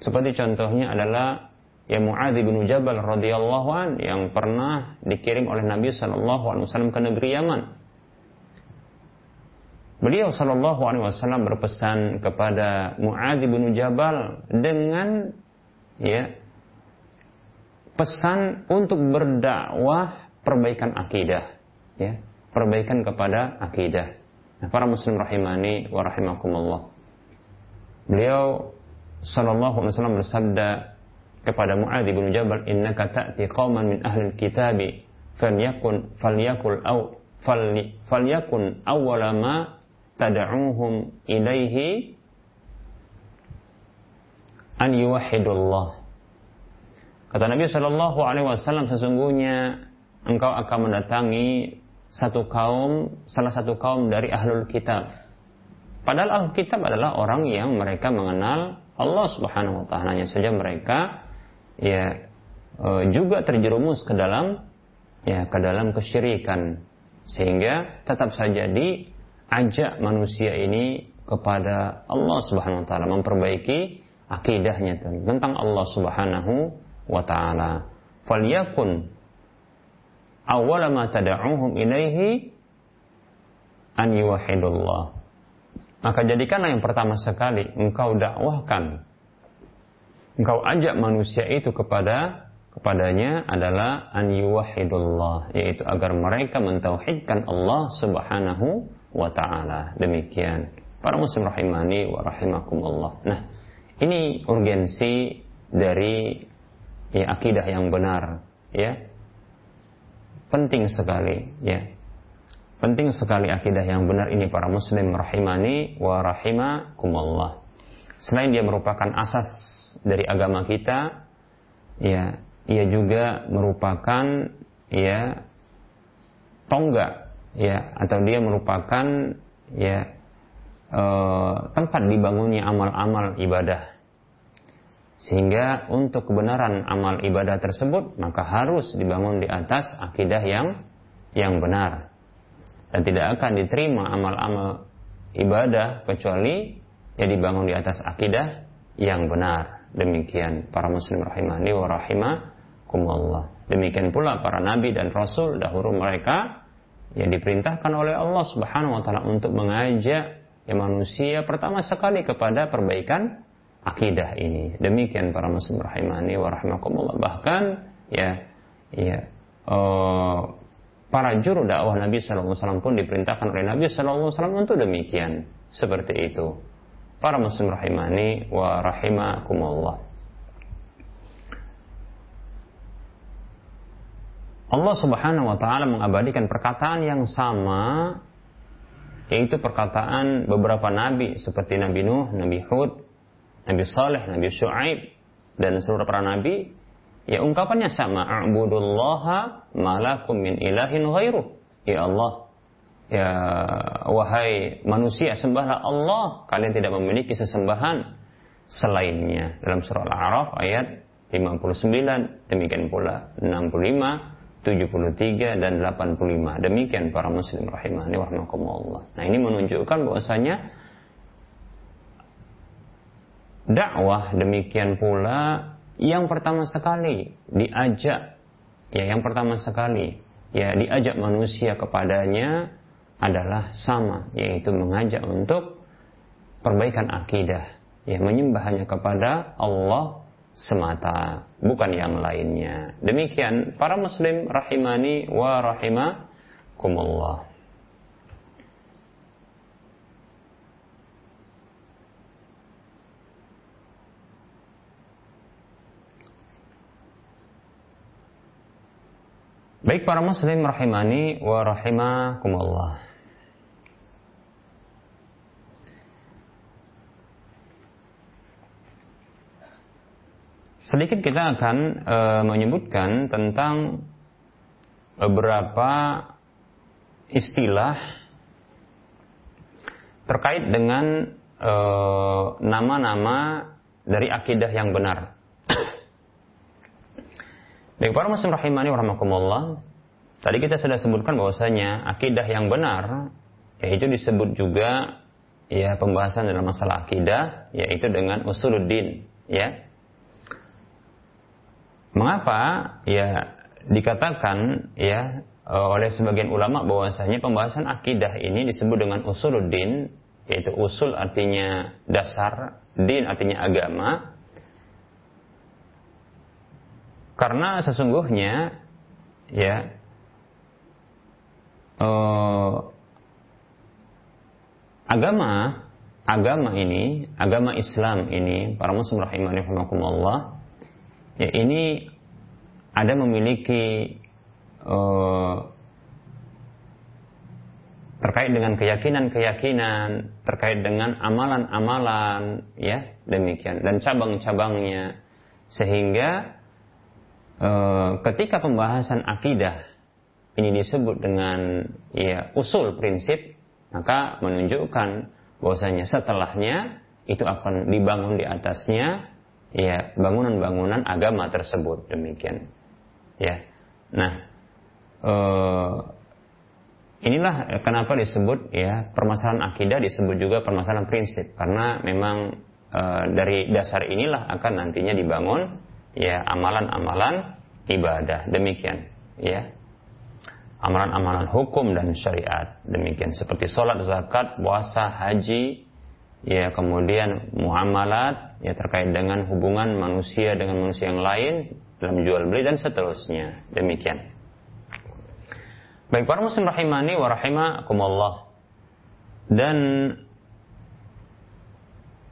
Seperti contohnya adalah ya Muadz bin Jabal radhiyallahu an yang pernah dikirim oleh Nabi Shallallahu Alaihi Wasallam ke negeri Yaman Beliau Shallallahu Alaihi Wasallam berpesan kepada Muadz bin Jabal dengan ya pesan untuk berdakwah perbaikan akidah, ya, perbaikan kepada akidah. Nah, para muslim rahimani wa rahimakumullah. Beliau sallallahu alaihi wasallam bersabda kepada Muadz bin Jabal, "Innaka ta'ti qauman min ahli kitabi falyakun falyakul aw falyakun awwala ma tad'uhum ilaihi an yuwahhidullah." Kata Nabi Shallallahu Alaihi Wasallam sesungguhnya engkau akan mendatangi satu kaum, salah satu kaum dari ahlul kitab. Padahal ahlul kitab adalah orang yang mereka mengenal Allah Subhanahu Wa Taala. Saja mereka ya e, juga terjerumus ke dalam ya ke dalam kesyirikan sehingga tetap saja diajak manusia ini kepada Allah Subhanahu wa taala memperbaiki akidahnya tentang Allah Subhanahu wa ta'ala. Falyakun awwala ma tad'uhum ilaihi an yuwahidullah. Maka jadikanlah yang pertama sekali engkau dakwahkan engkau ajak manusia itu kepada kepadanya adalah an yuwahidullah yaitu agar mereka mentauhidkan Allah Subhanahu wa taala. Demikian. Para muslim rahimani wa rahimakumullah. Nah, ini urgensi dari ya akidah yang benar ya penting sekali ya penting sekali akidah yang benar ini para muslim rahimani wa rahimakumullah selain dia merupakan asas dari agama kita ya ia juga merupakan ya tonggak ya atau dia merupakan ya eh, tempat dibangunnya amal-amal ibadah sehingga untuk kebenaran amal ibadah tersebut maka harus dibangun di atas akidah yang yang benar. Dan tidak akan diterima amal-amal ibadah kecuali yang dibangun di atas akidah yang benar. Demikian para muslim rahimani wa rahimakumullah. Demikian pula para nabi dan rasul dahulu mereka yang diperintahkan oleh Allah Subhanahu wa taala untuk mengajak ya manusia pertama sekali kepada perbaikan akidah ini. Demikian para muslim rahimani wa rahimakumullah. Bahkan ya ya uh, para juru dakwah Nabi wasallam pun diperintahkan oleh Nabi wasallam untuk demikian. Seperti itu. Para muslim rahimani wa rahimakumullah. Allah Subhanahu wa taala mengabadikan perkataan yang sama yaitu perkataan beberapa nabi seperti Nabi Nuh, Nabi Hud, Nabi Saleh, Nabi Shu'aib dan seluruh para nabi. Ya ungkapannya sama. A'budullaha malakum min ilahin ghairuh. Ya Allah ya wahai manusia sembahlah Allah. Kalian tidak memiliki sesembahan selainnya. Dalam surah Al-A'raf ayat 59 demikian pula 65 73 dan 85 demikian para muslim rahimahni wa nah ini menunjukkan bahwasanya dakwah demikian pula yang pertama sekali diajak ya yang pertama sekali ya diajak manusia kepadanya adalah sama yaitu mengajak untuk perbaikan akidah. Ya menyembah hanya kepada Allah semata bukan yang lainnya. Demikian para muslim rahimani wa rahimakumullah. Baik para muslim rahimani wa rahimakumullah. Sedikit kita akan e, menyebutkan tentang beberapa istilah terkait dengan e, nama-nama dari akidah yang benar. Baik para muslim rahimani warahmatullah. Tadi kita sudah sebutkan bahwasanya akidah yang benar yaitu disebut juga ya pembahasan dalam masalah akidah yaitu dengan usuluddin ya. Mengapa? Ya dikatakan ya oleh sebagian ulama bahwasanya pembahasan akidah ini disebut dengan usuluddin yaitu usul artinya dasar, din artinya agama, Karena sesungguhnya ya uh, agama agama ini, agama Islam ini, para muslim rahimani rahimakumullah, ya ini ada memiliki uh, terkait dengan keyakinan-keyakinan, terkait dengan amalan-amalan, ya demikian dan cabang-cabangnya, sehingga uh, ketika pembahasan akidah ini disebut dengan ya usul prinsip, maka menunjukkan bahwasanya setelahnya itu akan dibangun di atasnya ya bangunan-bangunan agama tersebut demikian. Ya. Nah eh, inilah kenapa disebut ya permasalahan akidah disebut juga permasalahan prinsip. Karena memang eh, dari dasar inilah akan nantinya dibangun ya amalan-amalan ibadah. Demikian ya. Amalan-amalan hukum dan syariat. Demikian seperti sholat zakat puasa haji ya kemudian muamalat ya terkait dengan hubungan manusia dengan manusia yang lain dalam jual beli dan seterusnya. Demikian. Baik para muslim rahimani wa rahimakumullah. Dan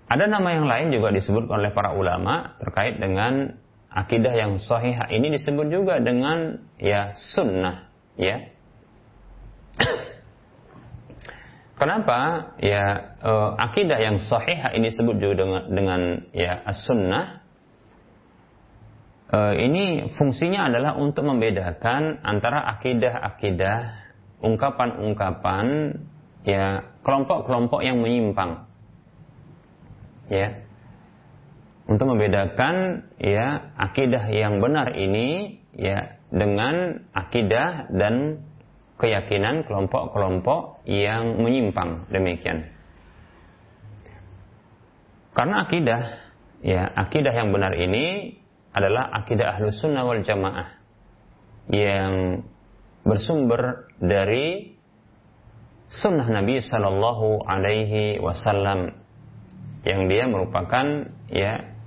ada nama yang lain juga disebut oleh para ulama terkait dengan akidah yang sahih. Ini disebut juga dengan ya sunnah ya Kenapa? Ya uh, akidah yang sahih ini disebut juga dengan, dengan ya as-sunnah. Uh, ini fungsinya adalah untuk membedakan antara akidah-akidah ungkapan-ungkapan ya kelompok-kelompok yang menyimpang. Ya. Untuk membedakan ya akidah yang benar ini ya dengan akidah dan keyakinan kelompok-kelompok yang menyimpang demikian. Karena akidah, ya akidah yang benar ini adalah akidah ahlus sunnah wal jamaah yang bersumber dari sunnah Nabi Sallallahu Alaihi Wasallam yang dia merupakan ya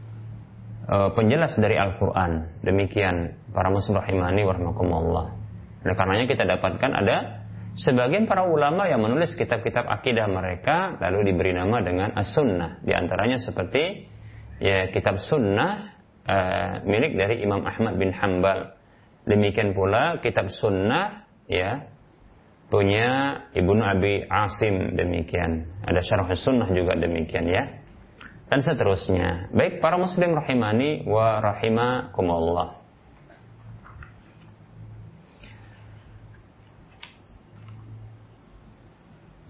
Eh, penjelas dari Al-Quran. Demikian para muslim rahimani warahmatullah. Oleh karenanya kita dapatkan ada sebagian para ulama yang menulis kitab-kitab akidah mereka lalu diberi nama dengan As-Sunnah. Di antaranya seperti ya kitab Sunnah uh, milik dari Imam Ahmad bin Hambal. Demikian pula kitab Sunnah ya punya Ibnu Abi Asim demikian. Ada Syarah Sunnah juga demikian ya dan seterusnya. Baik para muslim rahimani wa rahimakumullah.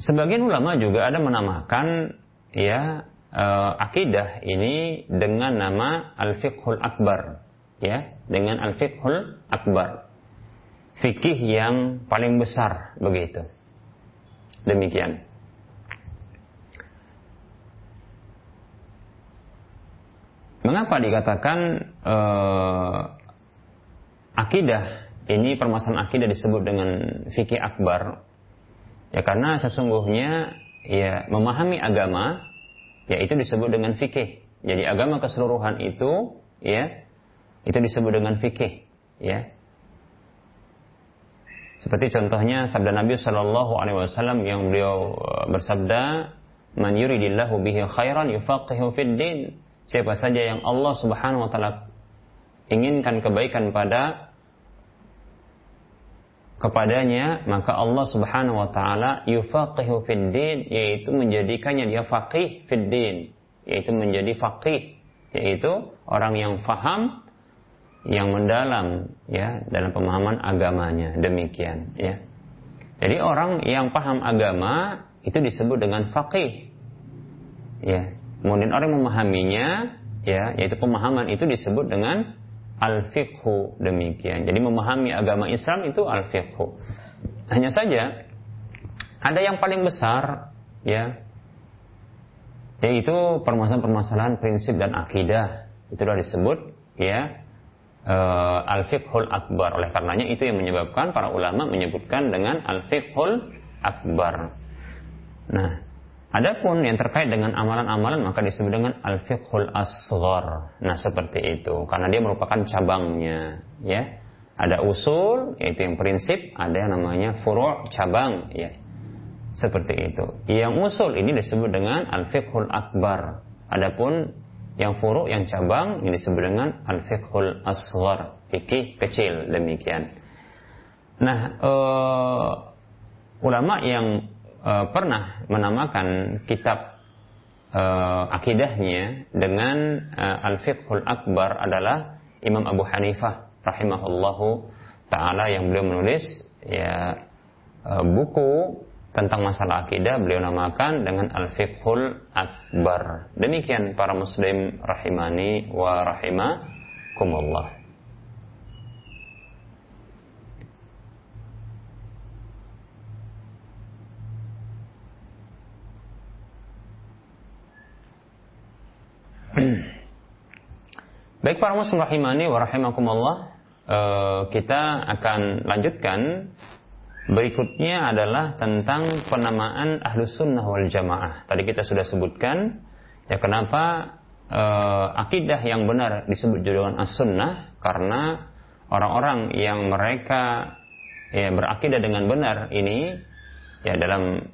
Sebagian ulama juga ada menamakan ya uh, akidah ini dengan nama al-fiqhul akbar ya dengan al-fiqhul akbar. Fikih yang paling besar begitu. Demikian. Mengapa dikatakan uh, akidah ini permasalahan akidah disebut dengan fikih akbar? Ya karena sesungguhnya ya memahami agama ya itu disebut dengan fikih. Jadi agama keseluruhan itu ya itu disebut dengan fikih ya. Seperti contohnya sabda Nabi Shallallahu Alaihi Wasallam yang beliau eh, bersabda, "Man yuridillahu bihi khairan yufaqihu fid din." siapa saja yang Allah Subhanahu wa taala inginkan kebaikan pada kepadanya maka Allah Subhanahu wa taala yufaqihu fid din yaitu menjadikannya dia faqih fid din yaitu menjadi faqih yaitu orang yang faham yang mendalam ya dalam pemahaman agamanya. Demikian ya. Jadi orang yang paham agama itu disebut dengan faqih ya. Kemudian orang memahaminya, ya, yaitu pemahaman itu disebut dengan al-fiqhu demikian. Jadi memahami agama Islam itu al-fiqhu. Hanya saja ada yang paling besar, ya, yaitu permasalahan-permasalahan prinsip dan akidah. Itulah disebut, ya, uh, al-fiqhul akbar. Oleh karenanya itu yang menyebabkan para ulama menyebutkan dengan al-fiqhul akbar. Nah, Adapun yang terkait dengan amalan-amalan maka disebut dengan al-fiqhul asghar. Nah, seperti itu karena dia merupakan cabangnya, ya. Ada usul yaitu yang prinsip, ada yang namanya furu' cabang, ya. Seperti itu. Yang usul ini disebut dengan al-fiqhul akbar. Adapun yang furu' yang cabang ini disebut dengan al-fiqhul asghar, fikih kecil demikian. Nah, uh, ulama yang uh, pernah menamakan kitab uh, akidahnya dengan uh, Al-Fiqhul Akbar adalah Imam Abu Hanifah rahimahullahu taala yang beliau menulis ya uh, buku tentang masalah akidah beliau namakan dengan Al-Fiqhul Akbar. Demikian para muslim rahimani wa rahimakumullah. Baik para muslim rahimani wa rahimakumullah, uh, kita akan lanjutkan. Berikutnya adalah tentang penamaan ahlus sunnah wal jamaah. Tadi kita sudah sebutkan ya kenapa uh, akidah yang benar disebut dengan as-sunnah? Karena orang-orang yang mereka ya berakidah dengan benar ini ya dalam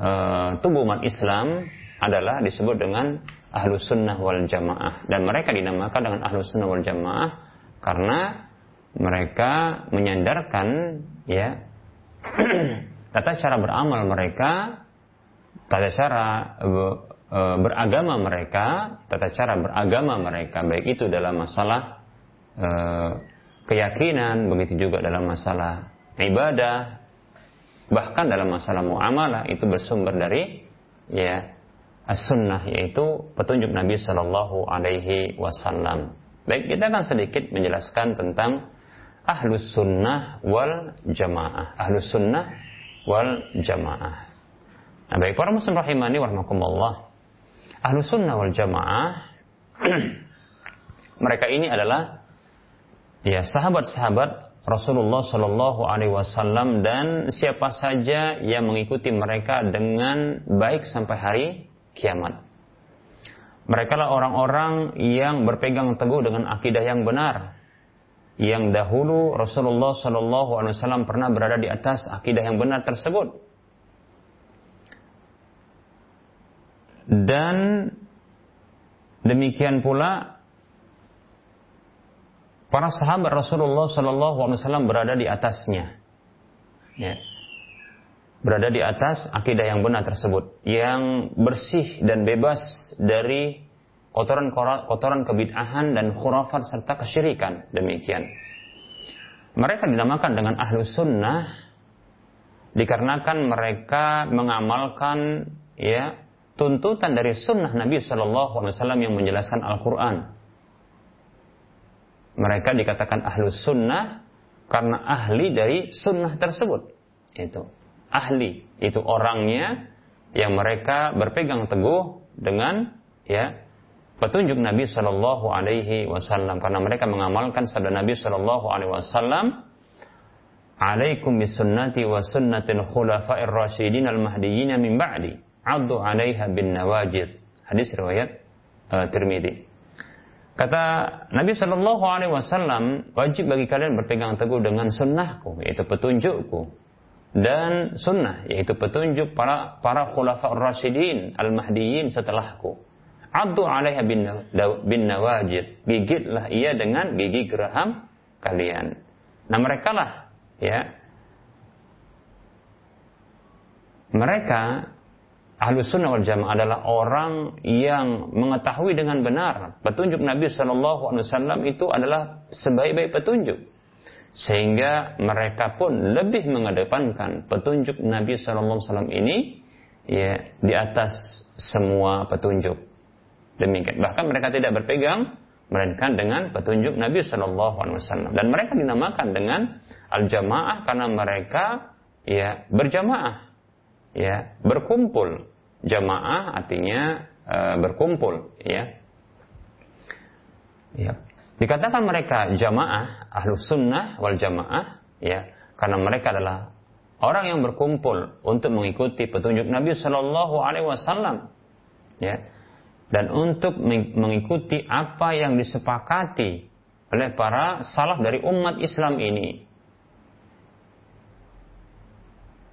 uh, tubuh umat Islam adalah disebut dengan ahlus sunnah wal jamaah. Dan mereka dinamakan dengan ahlus sunnah wal jamaah karena mereka menyandarkan ya [CLEARS THROAT] tata cara beramal mereka tata cara e, beragama mereka tata cara beragama mereka. Baik itu dalam masalah e, keyakinan begitu juga dalam masalah ibadah bahkan dalam masalah muamalah itu bersumber dari ya as-sunnah yaitu petunjuk Nabi Shallallahu Alaihi Wasallam. Baik, kita akan sedikit menjelaskan tentang ahlus sunnah wal jamaah. Ahlus sunnah wal jamaah. Nah, baik para muslim rahimani warahmatullah. Ahlus sunnah wal jamaah [CLEARS THROAT] mereka ini adalah ya sahabat-sahabat Rasulullah Shallallahu Alaihi Wasallam dan siapa saja yang mengikuti mereka dengan baik sampai hari kiamat. Mereka lah orang-orang yang berpegang teguh dengan akidah yang benar. Yang dahulu Rasulullah Shallallahu Alaihi Wasallam pernah berada di atas akidah yang benar tersebut. Dan demikian pula para sahabat Rasulullah Shallallahu Alaihi Wasallam berada di atasnya. Ya berada di atas akidah yang benar tersebut yang bersih dan bebas dari kotoran kotoran kebid'ahan dan khurafat serta kesyirikan. Demikian. Mereka dinamakan dengan ahlu sunnah dikarenakan mereka mengamalkan ya tuntutan dari sunnah Nabi Wasallam yang menjelaskan Al-Quran. Mereka dikatakan ahlu sunnah karena ahli dari sunnah tersebut. Itu ahli, itu orangnya yang mereka berpegang teguh dengan ya petunjuk Nabi Shallallahu Alaihi Wasallam. Karena mereka mengamalkan sabda Nabi Shallallahu Alaihi Wasallam Alaikum bisunnati wa sunnatil khulafa'ir rasyidin al mahdiyyin min ba'di. Addu 'alaiha bin nawajid. Hadis riwayat uh, Tirmidzi. Kata Nabi Shallallahu Alaihi Wasallam, wajib bagi kalian berpegang teguh dengan sunnahku, yaitu petunjukku, dan sunnah yaitu petunjuk para para khulafa rasyidin al-mahdiyyin setelahku. Addu 'alaiha bin, bin nawajid. Gigitlah ia dengan gigi geraham kalian. Nah, mereka lah ya. Mereka ahlu sunnah wal jamaah adalah orang yang mengetahui dengan benar petunjuk Nabi Shallallahu Alaihi Wasallam itu adalah sebaik-baik petunjuk sehingga mereka pun lebih mengedepankan petunjuk Nabi Shallallahu Alaihi Wasallam ini ya di atas semua petunjuk. Demikian. Bahkan mereka tidak berpegang melainkan dengan petunjuk Nabi Shallallahu Alaihi Wasallam. Dan mereka dinamakan dengan al jamaah karena mereka ya berjamaah ya berkumpul. Jamaah artinya uh, berkumpul ya. Ya Dikatakan mereka jamaah, ahlu sunnah wal jamaah, ya, karena mereka adalah orang yang berkumpul untuk mengikuti petunjuk Nabi Shallallahu Alaihi Wasallam, ya, dan untuk mengikuti apa yang disepakati oleh para salaf dari umat Islam ini.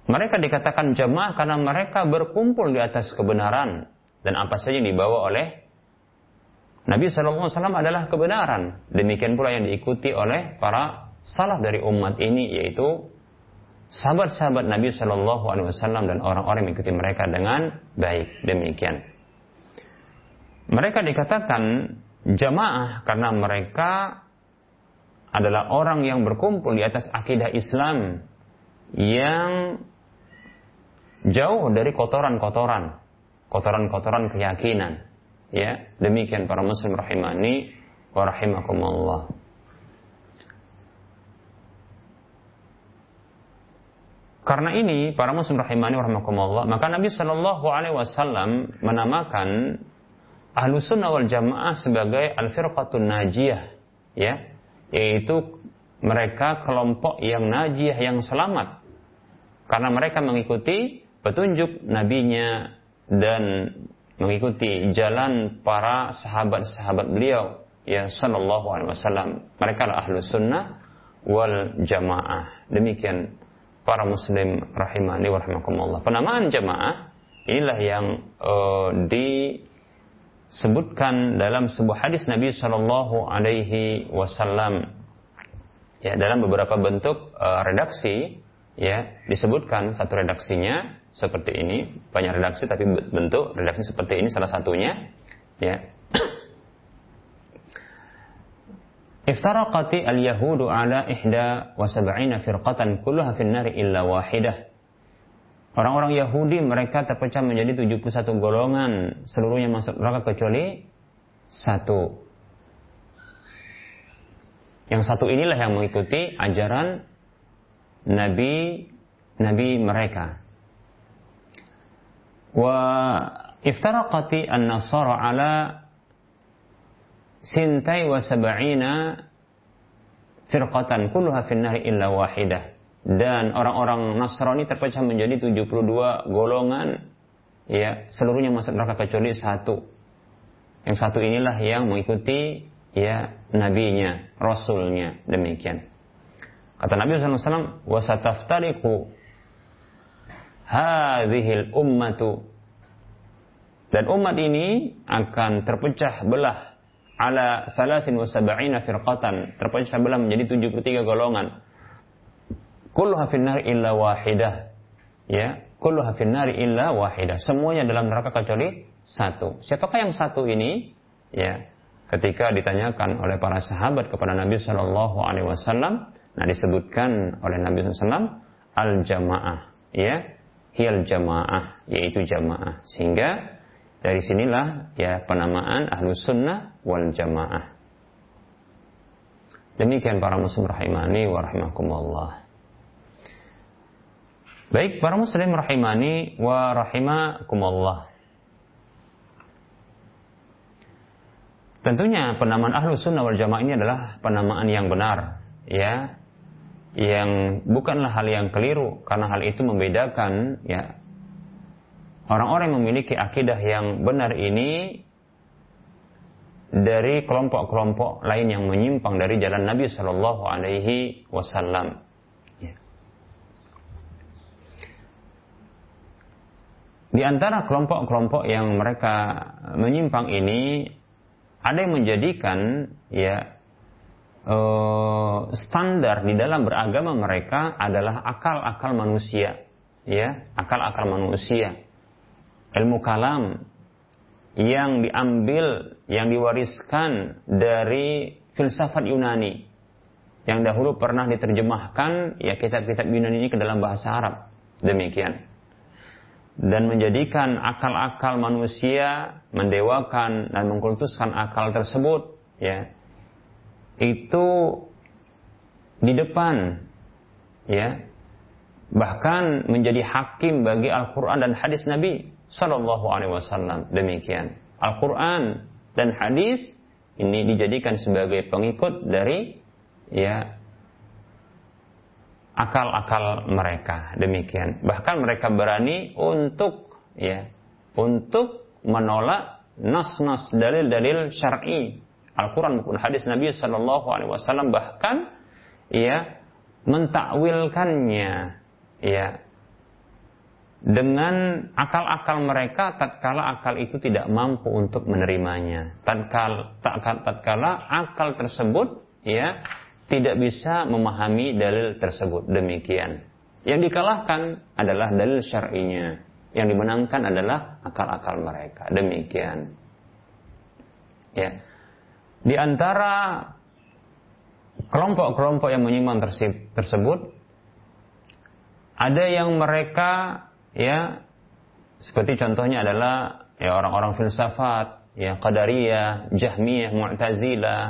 Mereka dikatakan jamaah karena mereka berkumpul di atas kebenaran dan apa saja yang dibawa oleh Nabi SAW adalah kebenaran. Demikian pula yang diikuti oleh para salaf dari umat ini yaitu sahabat-sahabat Nabi Shallallahu Alaihi Wasallam dan orang-orang yang mengikuti mereka dengan baik demikian. Mereka dikatakan jamaah karena mereka adalah orang yang berkumpul di atas akidah Islam yang jauh dari kotoran-kotoran, kotoran-kotoran keyakinan. Ya, demikian para muslim rahimani wa rahimakumullah. Karena ini para muslim rahimani warahmatullah, maka Nabi Shallallahu alaihi wasallam menamakan ahlu sunnah wal jamaah sebagai al-firqatun najiyah, ya, yaitu mereka kelompok yang najiyah yang selamat karena mereka mengikuti petunjuk nabinya dan mengikuti jalan para sahabat-sahabat beliau ya sallallahu alaihi wasallam mereka adalah ahlu sunnah wal jamaah demikian para muslim rahimani wa rahimakumullah. Penamaan jamaah inilah yang uh, disebutkan dalam sebuah hadis Nabi Shallallahu alaihi wasallam. Ya, dalam beberapa bentuk uh, redaksi ya disebutkan satu redaksinya seperti ini, banyak redaksi tapi bentuk redaksi seperti ini salah satunya ya [CLEARS THROAT] Iftaraqati al-yahudu ala ihda wa sab'ina firqatan kulluha illa wahidah. Orang-orang Yahudi mereka terpecah menjadi 71 golongan, seluruhnya masuk neraka kecuali satu. Yang satu inilah yang mengikuti ajaran nabi nabi mereka. Wa iftaraqati an-nasara ala sintai wa sab'ina firqatan kulluha finnari illa wahidah. Dan orang-orang Nasrani terpecah menjadi 72 golongan ya, seluruhnya masuk neraka kecuali satu. Yang satu inilah yang mengikuti ya nabinya, rasulnya, demikian. Kata Nabi SAW, wasataftariku hadhil ummatu. Dan umat ini akan terpecah belah ala salasin wa sab'ina firqatan terpecah belah menjadi 73 golongan. Kulluha finnar illa wahidah. Ya kulluha finnar illa wahidah. Semuanya dalam neraka kecuali satu. Siapakah yang satu ini? Ya ketika ditanyakan oleh para sahabat kepada Nabi Shallallahu alaihi wasallam nah disebutkan oleh Nabi SAW al jamaah ya hil jamaah yaitu jamaah sehingga dari sinilah ya penamaan ahlus sunnah wal jamaah. Demikian para muslim rahimani wa rahimakumullah. Baik para muslim rahimani wa rahimakumullah. Tentunya penamaan ahlu sunnah wal jamaah ini adalah penamaan yang benar, ya, yang bukanlah hal yang keliru karena hal itu membedakan ya orang-orang yang memiliki akidah yang benar ini dari kelompok-kelompok lain yang menyimpang dari jalan Nabi Shallallahu Alaihi Wasallam. Ya. Di antara kelompok-kelompok yang mereka menyimpang ini ada yang menjadikan ya uh, standar di dalam beragama mereka adalah akal-akal manusia, ya akal-akal manusia ilmu kalam yang diambil, yang diwariskan dari filsafat Yunani yang dahulu pernah diterjemahkan ya kitab-kitab Yunani ini ke dalam bahasa Arab. Demikian. Dan menjadikan akal-akal manusia mendewakan dan mengkultuskan akal tersebut ya. Itu di depan ya bahkan menjadi hakim bagi Al-Quran dan hadis Nabi Sallallahu Alaihi Wasallam. Demikian. Al-Quran dan hadis ini dijadikan sebagai pengikut dari ya akal-akal mereka demikian bahkan mereka berani untuk ya untuk menolak nas-nas dalil-dalil syar'i Al-Quran maupun hadis Nabi Shallallahu Alaihi Wasallam bahkan ya mentakwilkannya ya dengan akal-akal mereka tatkala akal itu tidak mampu untuk menerimanya. Tatkala tatkala akal tersebut ya tidak bisa memahami dalil tersebut. Demikian. Yang dikalahkan adalah dalil syar'inya. Yang dimenangkan adalah akal-akal mereka. Demikian. Ya di antara kelompok-kelompok yang menyimpang tersebut ada yang mereka ya seperti contohnya adalah ya orang-orang filsafat ya qadariyah, jahmiyah, mu'tazilah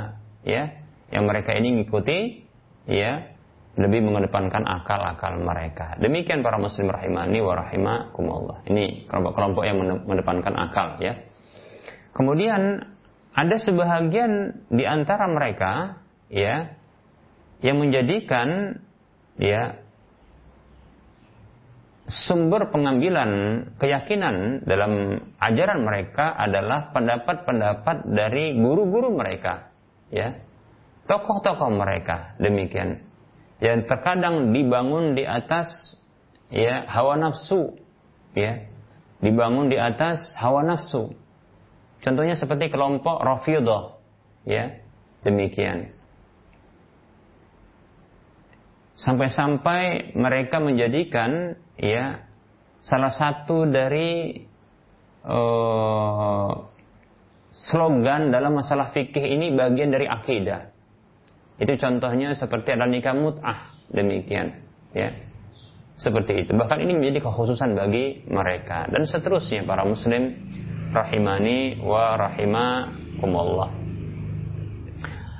ya yang mereka ini mengikuti ya lebih mengedepankan akal-akal mereka. Demikian para muslim rahimani wa rahimakumullah. Ini kelompok-kelompok yang mengedepankan akal ya. Kemudian ada sebahagian di antara mereka ya yang menjadikan ya sumber pengambilan keyakinan dalam ajaran mereka adalah pendapat-pendapat dari guru-guru mereka ya. Tokoh-tokoh mereka demikian. Yang terkadang dibangun di atas ya hawa nafsu ya. Dibangun di atas hawa nafsu Contohnya seperti kelompok Rafidah, ya, demikian. Sampai-sampai mereka menjadikan ya salah satu dari uh, slogan dalam masalah fikih ini bagian dari akidah. Itu contohnya seperti ada nikah mut'ah, demikian, ya. Seperti itu. Bahkan ini menjadi kekhususan bagi mereka dan seterusnya para muslim rahimani wa rahimakumullah.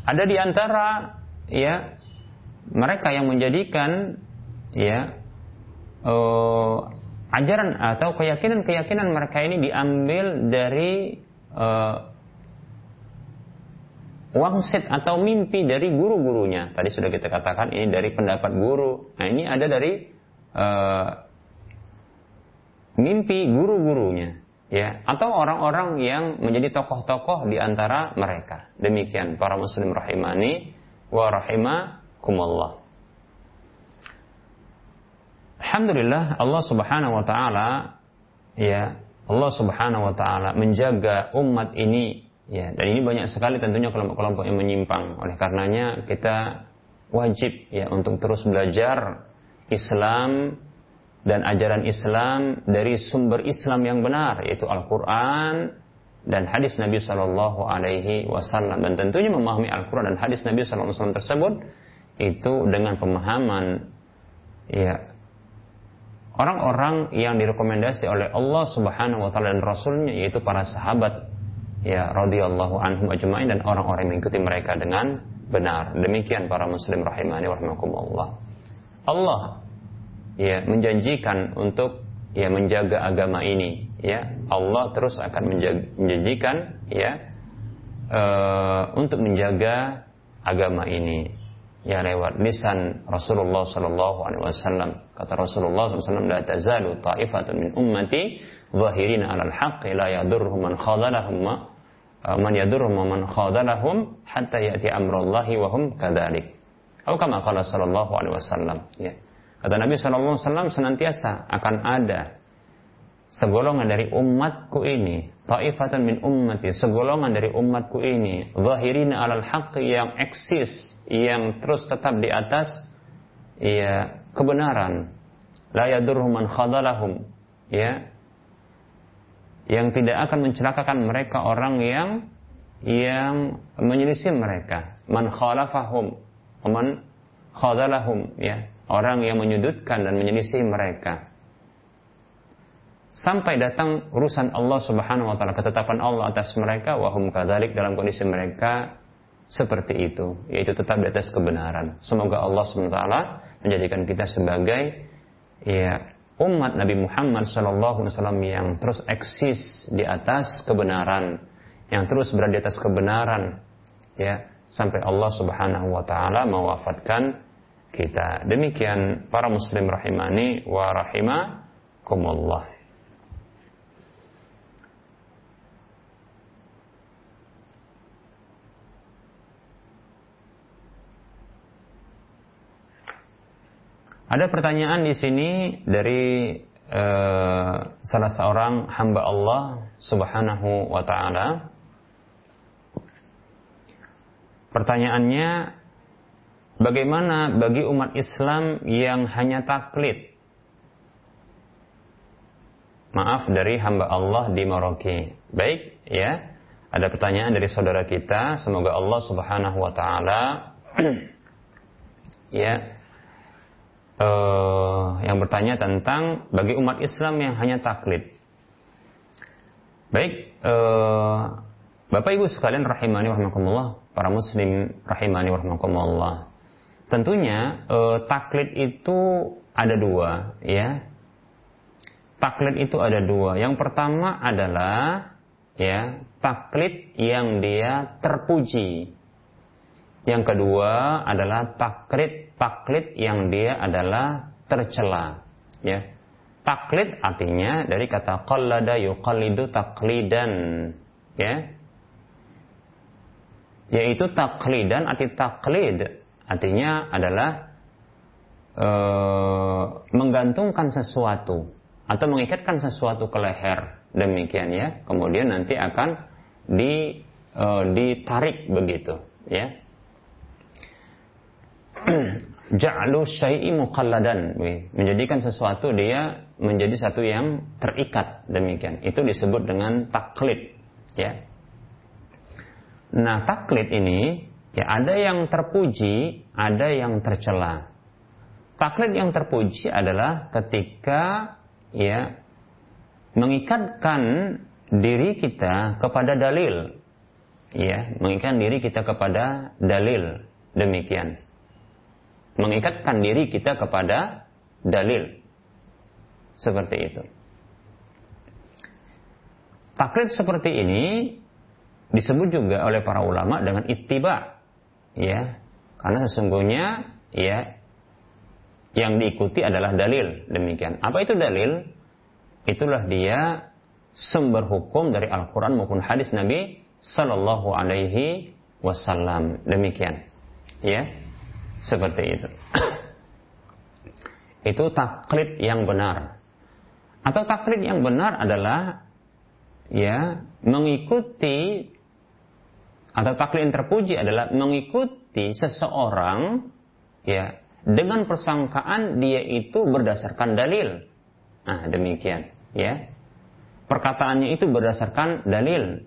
Ada di antara ya mereka yang menjadikan ya uh, ajaran atau keyakinan-keyakinan mereka ini diambil dari uh, wangsit atau mimpi dari guru-gurunya. Tadi sudah kita katakan ini dari pendapat guru. Nah ini ada dari uh, mimpi guru-gurunya ya atau orang-orang yang menjadi tokoh-tokoh di antara mereka. Demikian para muslim rahimani wa rahimakumullah. Alhamdulillah Allah Subhanahu wa taala ya Allah Subhanahu wa taala menjaga umat ini ya dan ini banyak sekali tentunya kelompok-kelompok yang menyimpang. Oleh karenanya kita wajib ya untuk terus belajar Islam dan ajaran Islam dari sumber Islam yang benar yaitu Al-Qur'an dan hadis Nabi Shallallahu alaihi wasallam dan tentunya memahami Al-Qur'an dan hadis Nabi Shallallahu alaihi wasallam tersebut itu dengan pemahaman ya orang-orang yang direkomendasi oleh Allah Subhanahu wa taala dan rasulnya yaitu para sahabat ya radhiyallahu anhum ajma'in dan orang-orang yang mengikuti mereka dengan benar. Demikian para muslim rahimani wa rahimakumullah. Allah ya menjanjikan untuk ya menjaga agama ini. Ya Allah terus akan menjanjikan ya uh, untuk menjaga agama ini. Ya lewat lisan Rasulullah sallallahu alaihi wasallam. Kata Rasulullah SAW la tazalu ta'ifatun min ummati zahirin 'alal haqqi la yadurruhum man khadalahum man yadurruhum man khadalahum hatta ya'ti amrullahi wa hum kadzalik atau kama qala sallallahu alaihi wasallam ya Kata Nabi SAW senantiasa akan ada segolongan dari umatku ini, taifatan min ummati, segolongan dari umatku ini, zahirina alal haqq yang eksis, yang terus tetap di atas ya kebenaran. La yadurhum man khadalahum, ya. Yang tidak akan mencelakakan mereka orang yang yang menyelisih mereka, man khalafahum, man khadalahum, ya orang yang menyudutkan dan menyelisih mereka. Sampai datang urusan Allah Subhanahu wa taala ketetapan Allah atas mereka wahum kadzalik dalam kondisi mereka seperti itu yaitu tetap di atas kebenaran. Semoga Allah Subhanahu wa taala menjadikan kita sebagai ya umat Nabi Muhammad sallallahu alaihi wasallam yang terus eksis di atas kebenaran yang terus berada di atas kebenaran ya sampai Allah Subhanahu wa taala mewafatkan kita. Demikian para muslim rahimani wa rahimakumullah. Ada pertanyaan di sini dari uh, salah seorang hamba Allah Subhanahu wa taala. Pertanyaannya bagaimana bagi umat Islam yang hanya taklid? Maaf dari hamba Allah di Merauke. Baik, ya. Ada pertanyaan dari saudara kita, semoga Allah Subhanahu wa taala [CLEARS THROAT] ya uh, yang bertanya tentang bagi umat Islam yang hanya taklid. Baik, uh, Bapak Ibu sekalian rahimani warahmatullah, para muslim rahimani warahmatullah. Tentunya uh, taklid itu ada dua, ya. Taklid itu ada dua. Yang pertama adalah ya taklid yang dia terpuji. Yang kedua adalah taklid taklid yang dia adalah tercela ya taklid artinya dari kata qallada yuqallidu taklidan ya yaitu taklidan arti taklid artinya adalah e, menggantungkan sesuatu atau mengikatkan sesuatu ke leher. Demikian ya. Kemudian nanti akan di e, ditarik begitu ya. [CLEARS THROAT] Ja'lu syai'i muqalladan. Menjadikan sesuatu dia menjadi satu yang terikat. Demikian. Itu disebut dengan taklid ya. Nah taklid ini ya ada yang terpuji ada yang tercela taklid yang terpuji adalah ketika ya mengikatkan diri kita kepada dalil ya mengikatkan diri kita kepada dalil demikian mengikatkan diri kita kepada dalil. Seperti itu. Taklid seperti ini disebut juga oleh para ulama dengan ittiba. Ya. Karena sesungguhnya ya yang diikuti adalah dalil. Demikian. Apa itu dalil? Itulah dia sumber hukum dari Al-Quran maupun hadis Nabi Sallallahu Alaihi Wasallam. Demikian. Ya. Seperti itu. [COUGHS] itu taklid yang benar. Atau taklid yang benar adalah ya mengikuti atau taklid yang terpuji adalah mengikuti seseorang ya dengan persangkaan dia itu berdasarkan dalil. Nah, demikian, ya. Perkataannya itu berdasarkan dalil.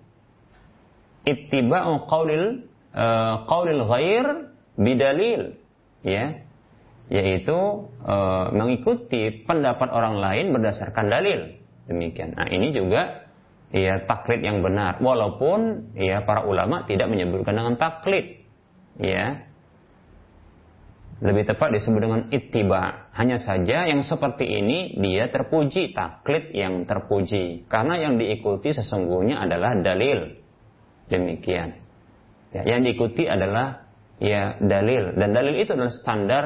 Ittiba'u qaulil uh, qaulil ghair bidalil ya yaitu e, mengikuti pendapat orang lain berdasarkan dalil demikian nah ini juga ya taklid yang benar. Walaupun ya para ulama tidak menyebutkan dengan taklid. Ya lebih tepat disebut dengan ittiba. Hanya saja yang seperti ini dia terpuji. Taklid yang terpuji. Karena yang diikuti sesungguhnya adalah dalil. Demikian. Ya, yang diikuti adalah ya dalil. Dan dalil itu adalah standar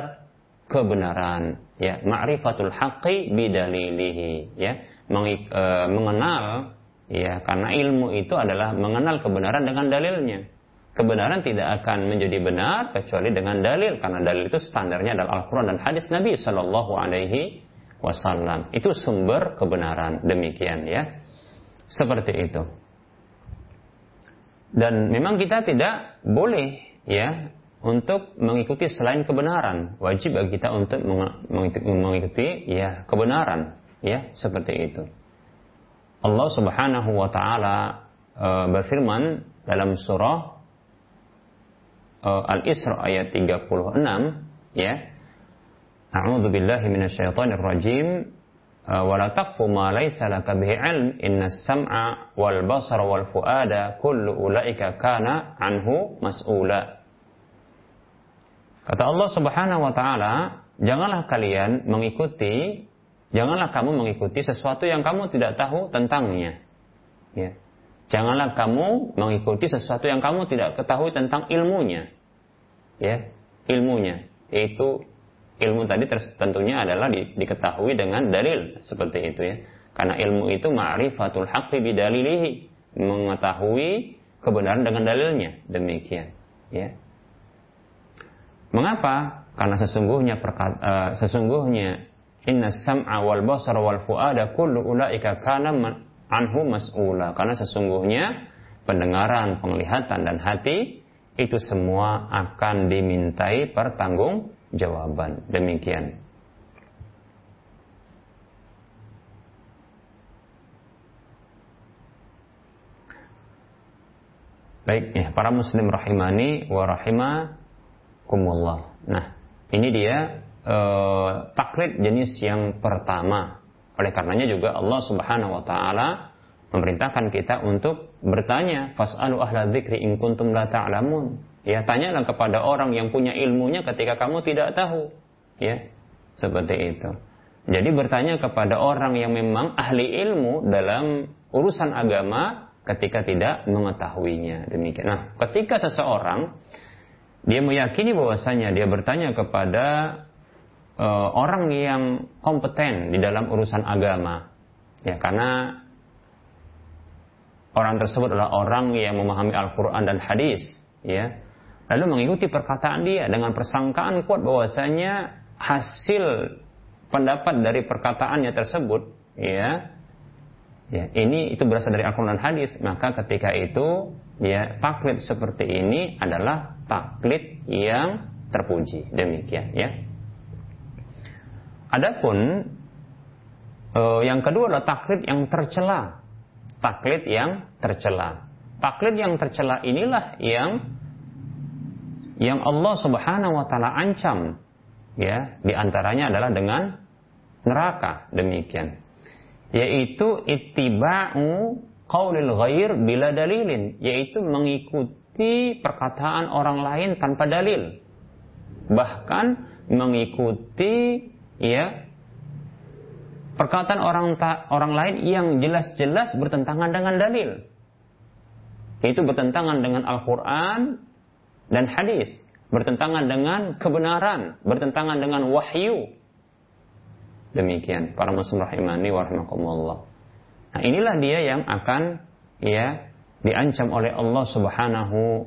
kebenaran. Ya ma'rifatul haqqi bidalilihi. Ya Meng, e, mengenal ya karena ilmu itu adalah mengenal kebenaran dengan dalilnya kebenaran tidak akan menjadi benar kecuali dengan dalil karena dalil itu standarnya adalah Al-Qur'an dan hadis Nabi Shallallahu alaihi wasallam itu sumber kebenaran demikian ya seperti itu dan memang kita tidak boleh ya untuk mengikuti selain kebenaran. Wajib bagi kita untuk mengikuti ya kebenaran, ya seperti itu. Allah Subhanahu wa taala uh, berfirman dalam surah uh, Al-Isra ayat 36 ya. A'udzu billahi minasyaitonir rajim. Ma laysa laka bihi ilm innas sam'a wal basara wal fuada kullu ulaika kana anhu mas'ula. Kata Allah Subhanahu wa taala, janganlah kalian mengikuti janganlah kamu mengikuti sesuatu yang kamu tidak tahu tentangnya. Ya. Janganlah kamu mengikuti sesuatu yang kamu tidak ketahui tentang ilmunya. Ya, ilmunya yaitu ilmu tadi tentunya adalah di, diketahui dengan dalil seperti itu ya. Karena ilmu itu ma'rifatul haqqi bidalilihi, mengetahui kebenaran dengan dalilnya. Demikian, ya. Mengapa? Karena sesungguhnya uh, sesungguhnya inna sam'a wal basara wal fuada kullu ulaika kana anhu mas'ula. Karena sesungguhnya pendengaran, penglihatan dan hati itu semua akan dimintai pertanggung jawaban. Demikian. Baik, ya, para muslim rahimani wa rahimakumullah. Nah, ini dia eh, taklid jenis yang pertama. Oleh karenanya juga Allah Subhanahu wa taala memerintahkan kita untuk bertanya, fas'alu ahla dzikri in kuntum la ta'lamun. Ya, tanyalah kepada orang yang punya ilmunya ketika kamu tidak tahu. Ya, seperti itu. Jadi bertanya kepada orang yang memang ahli ilmu dalam urusan agama ketika tidak mengetahuinya. Demikian. Nah, ketika seseorang dia meyakini bahwasanya dia bertanya kepada uh, orang yang kompeten di dalam urusan agama, ya karena orang tersebut adalah orang yang memahami Al-Quran dan hadis, ya. Lalu mengikuti perkataan dia dengan persangkaan kuat bahwasanya hasil pendapat dari perkataannya tersebut, ya, Ya, ini itu berasal dari Al-Quran dan hadis. Maka ketika itu ya taklid seperti ini adalah taklid yang terpuji. Demikian ya. Adapun eh, yang kedua adalah taklid yang tercela. Taklid yang tercela. Taklid yang tercela inilah yang yang Allah Subhanahu wa taala ancam ya, di antaranya adalah dengan neraka. Demikian yaitu ittiba'u qaulil ghair bila dalilin yaitu mengikuti perkataan orang lain tanpa dalil bahkan mengikuti ya perkataan orang ta, orang lain yang jelas-jelas bertentangan dengan dalil. Itu bertentangan dengan Al-Qur'an dan hadis. Bertentangan dengan kebenaran. Bertentangan dengan wahyu. Demikian. Para muslim rahimani wa Nah, inilah dia yang akan ya diancam oleh Allah Subhanahu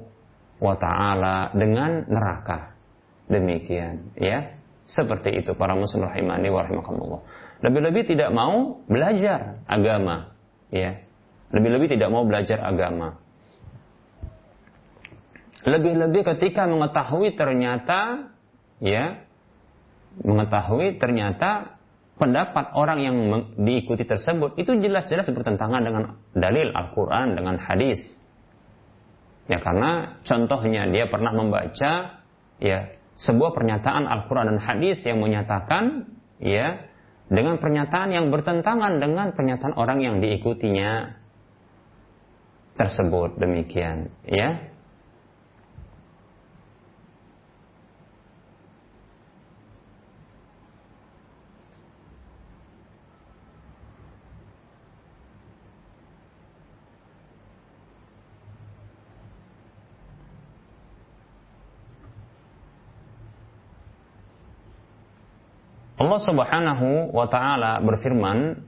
wa taala dengan neraka. Demikian, ya. Seperti itu para muslim rahimani wa Lebih-lebih tidak mau belajar agama, ya. Lebih-lebih tidak mau belajar agama. Lebih-lebih ketika mengetahui ternyata ya mengetahui ternyata pendapat orang yang diikuti tersebut itu jelas-jelas bertentangan dengan dalil Al-Quran, dengan hadis. Ya karena contohnya dia pernah membaca ya sebuah pernyataan Al-Quran dan hadis yang menyatakan ya dengan pernyataan yang bertentangan dengan pernyataan orang yang diikutinya tersebut. Demikian ya Allah Subhanahu wa taala berfirman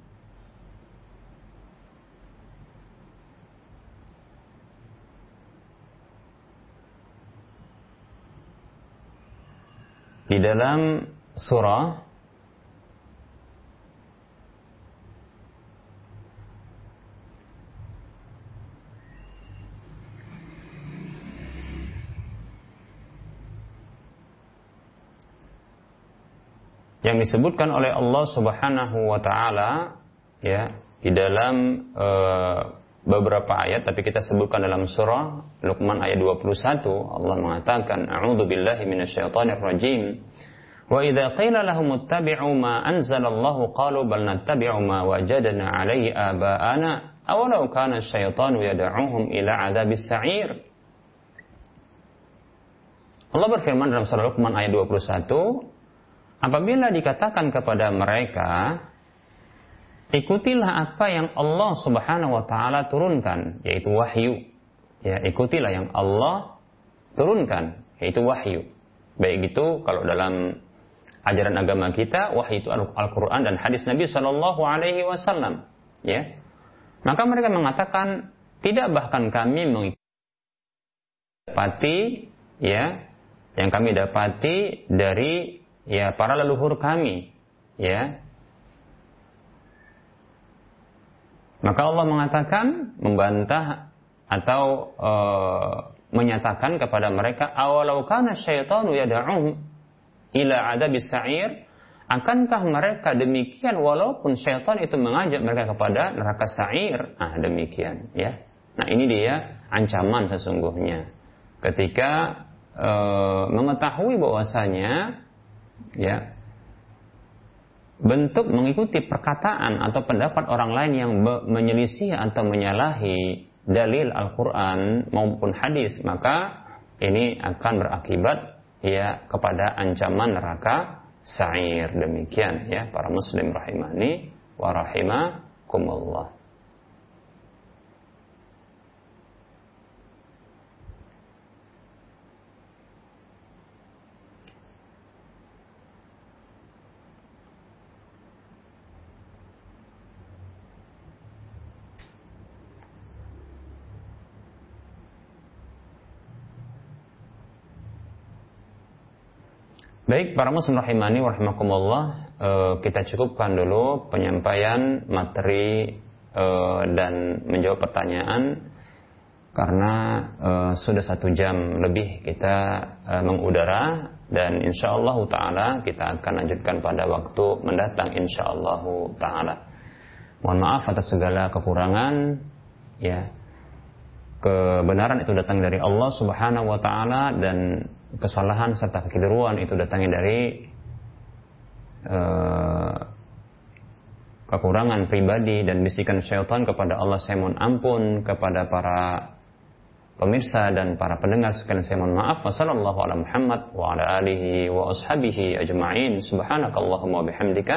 di dalam surah yang disebutkan oleh Allah Subhanahu wa taala ya di dalam e, beberapa ayat tapi kita sebutkan dalam surah Luqman ayat 21 Allah mengatakan a'udzu billahi minasyaitonir rajim wa idza qila lahum ittabi'u ma anzalallahu qalu bal nattabi'u ma wajadna 'alaihi aba'ana awalau kana asyaitanu yad'uhum ila 'adzabis sa'ir. Allah berfirman dalam surah Luqman ayat 21 Apabila dikatakan kepada mereka, ikutilah apa yang Allah Subhanahu wa taala turunkan, yaitu wahyu. Ya, ikutilah yang Allah turunkan, yaitu wahyu. Baik itu kalau dalam ajaran agama kita, wahyu itu Al-Qur'an dan hadis Nabi Shallallahu alaihi wasallam, ya. Maka mereka mengatakan tidak bahkan kami mengikuti ya yang kami dapati dari ya para leluhur kami, ya. Maka Allah mengatakan membantah atau uh, menyatakan kepada mereka awalau kana syaitanu yad'uhum ila adabis sa'ir akankah mereka demikian walaupun syaitan itu mengajak mereka kepada neraka sa'ir? Ah demikian ya. Nah ini dia ancaman sesungguhnya. Ketika e, mengetahui bahwasanya ya bentuk mengikuti perkataan atau pendapat orang lain yang menyelisih atau menyalahi dalil Al-Quran maupun hadis, maka ini akan berakibat ya kepada ancaman neraka sa'ir. Demikian ya para muslim rahimani wa rahimakumullah. Baik, para muslim rahimani warahmatullah uh, kita cukupkan dulu penyampaian materi uh, dan menjawab pertanyaan karena uh, sudah satu jam lebih kita mengudara dan insya Allah taala kita akan lanjutkan pada waktu mendatang insya Allah taala. Mohon maaf atas segala kekurangan ya. Kebenaran itu datang dari Allah Subhanahu wa taala dan kesalahan serta kekeliruan itu datangnya dari uh, kekurangan pribadi dan bisikan syaitan kepada Allah. Saya mohon ampun kepada para pemirsa dan para pendengar sekalian. Saya mohon maaf. Wasallallahu ala Muhammad wa ala alihi wa ashabihi ajma'in. Subhanakallahumma bihamdika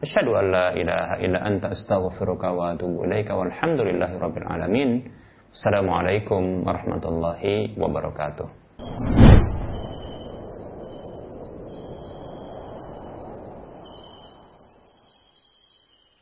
asyhadu an la ilaha illa anta astaghfiruka wa atubu ilaika walhamdulillahi rabbil alamin. Assalamualaikum warahmatullahi wabarakatuh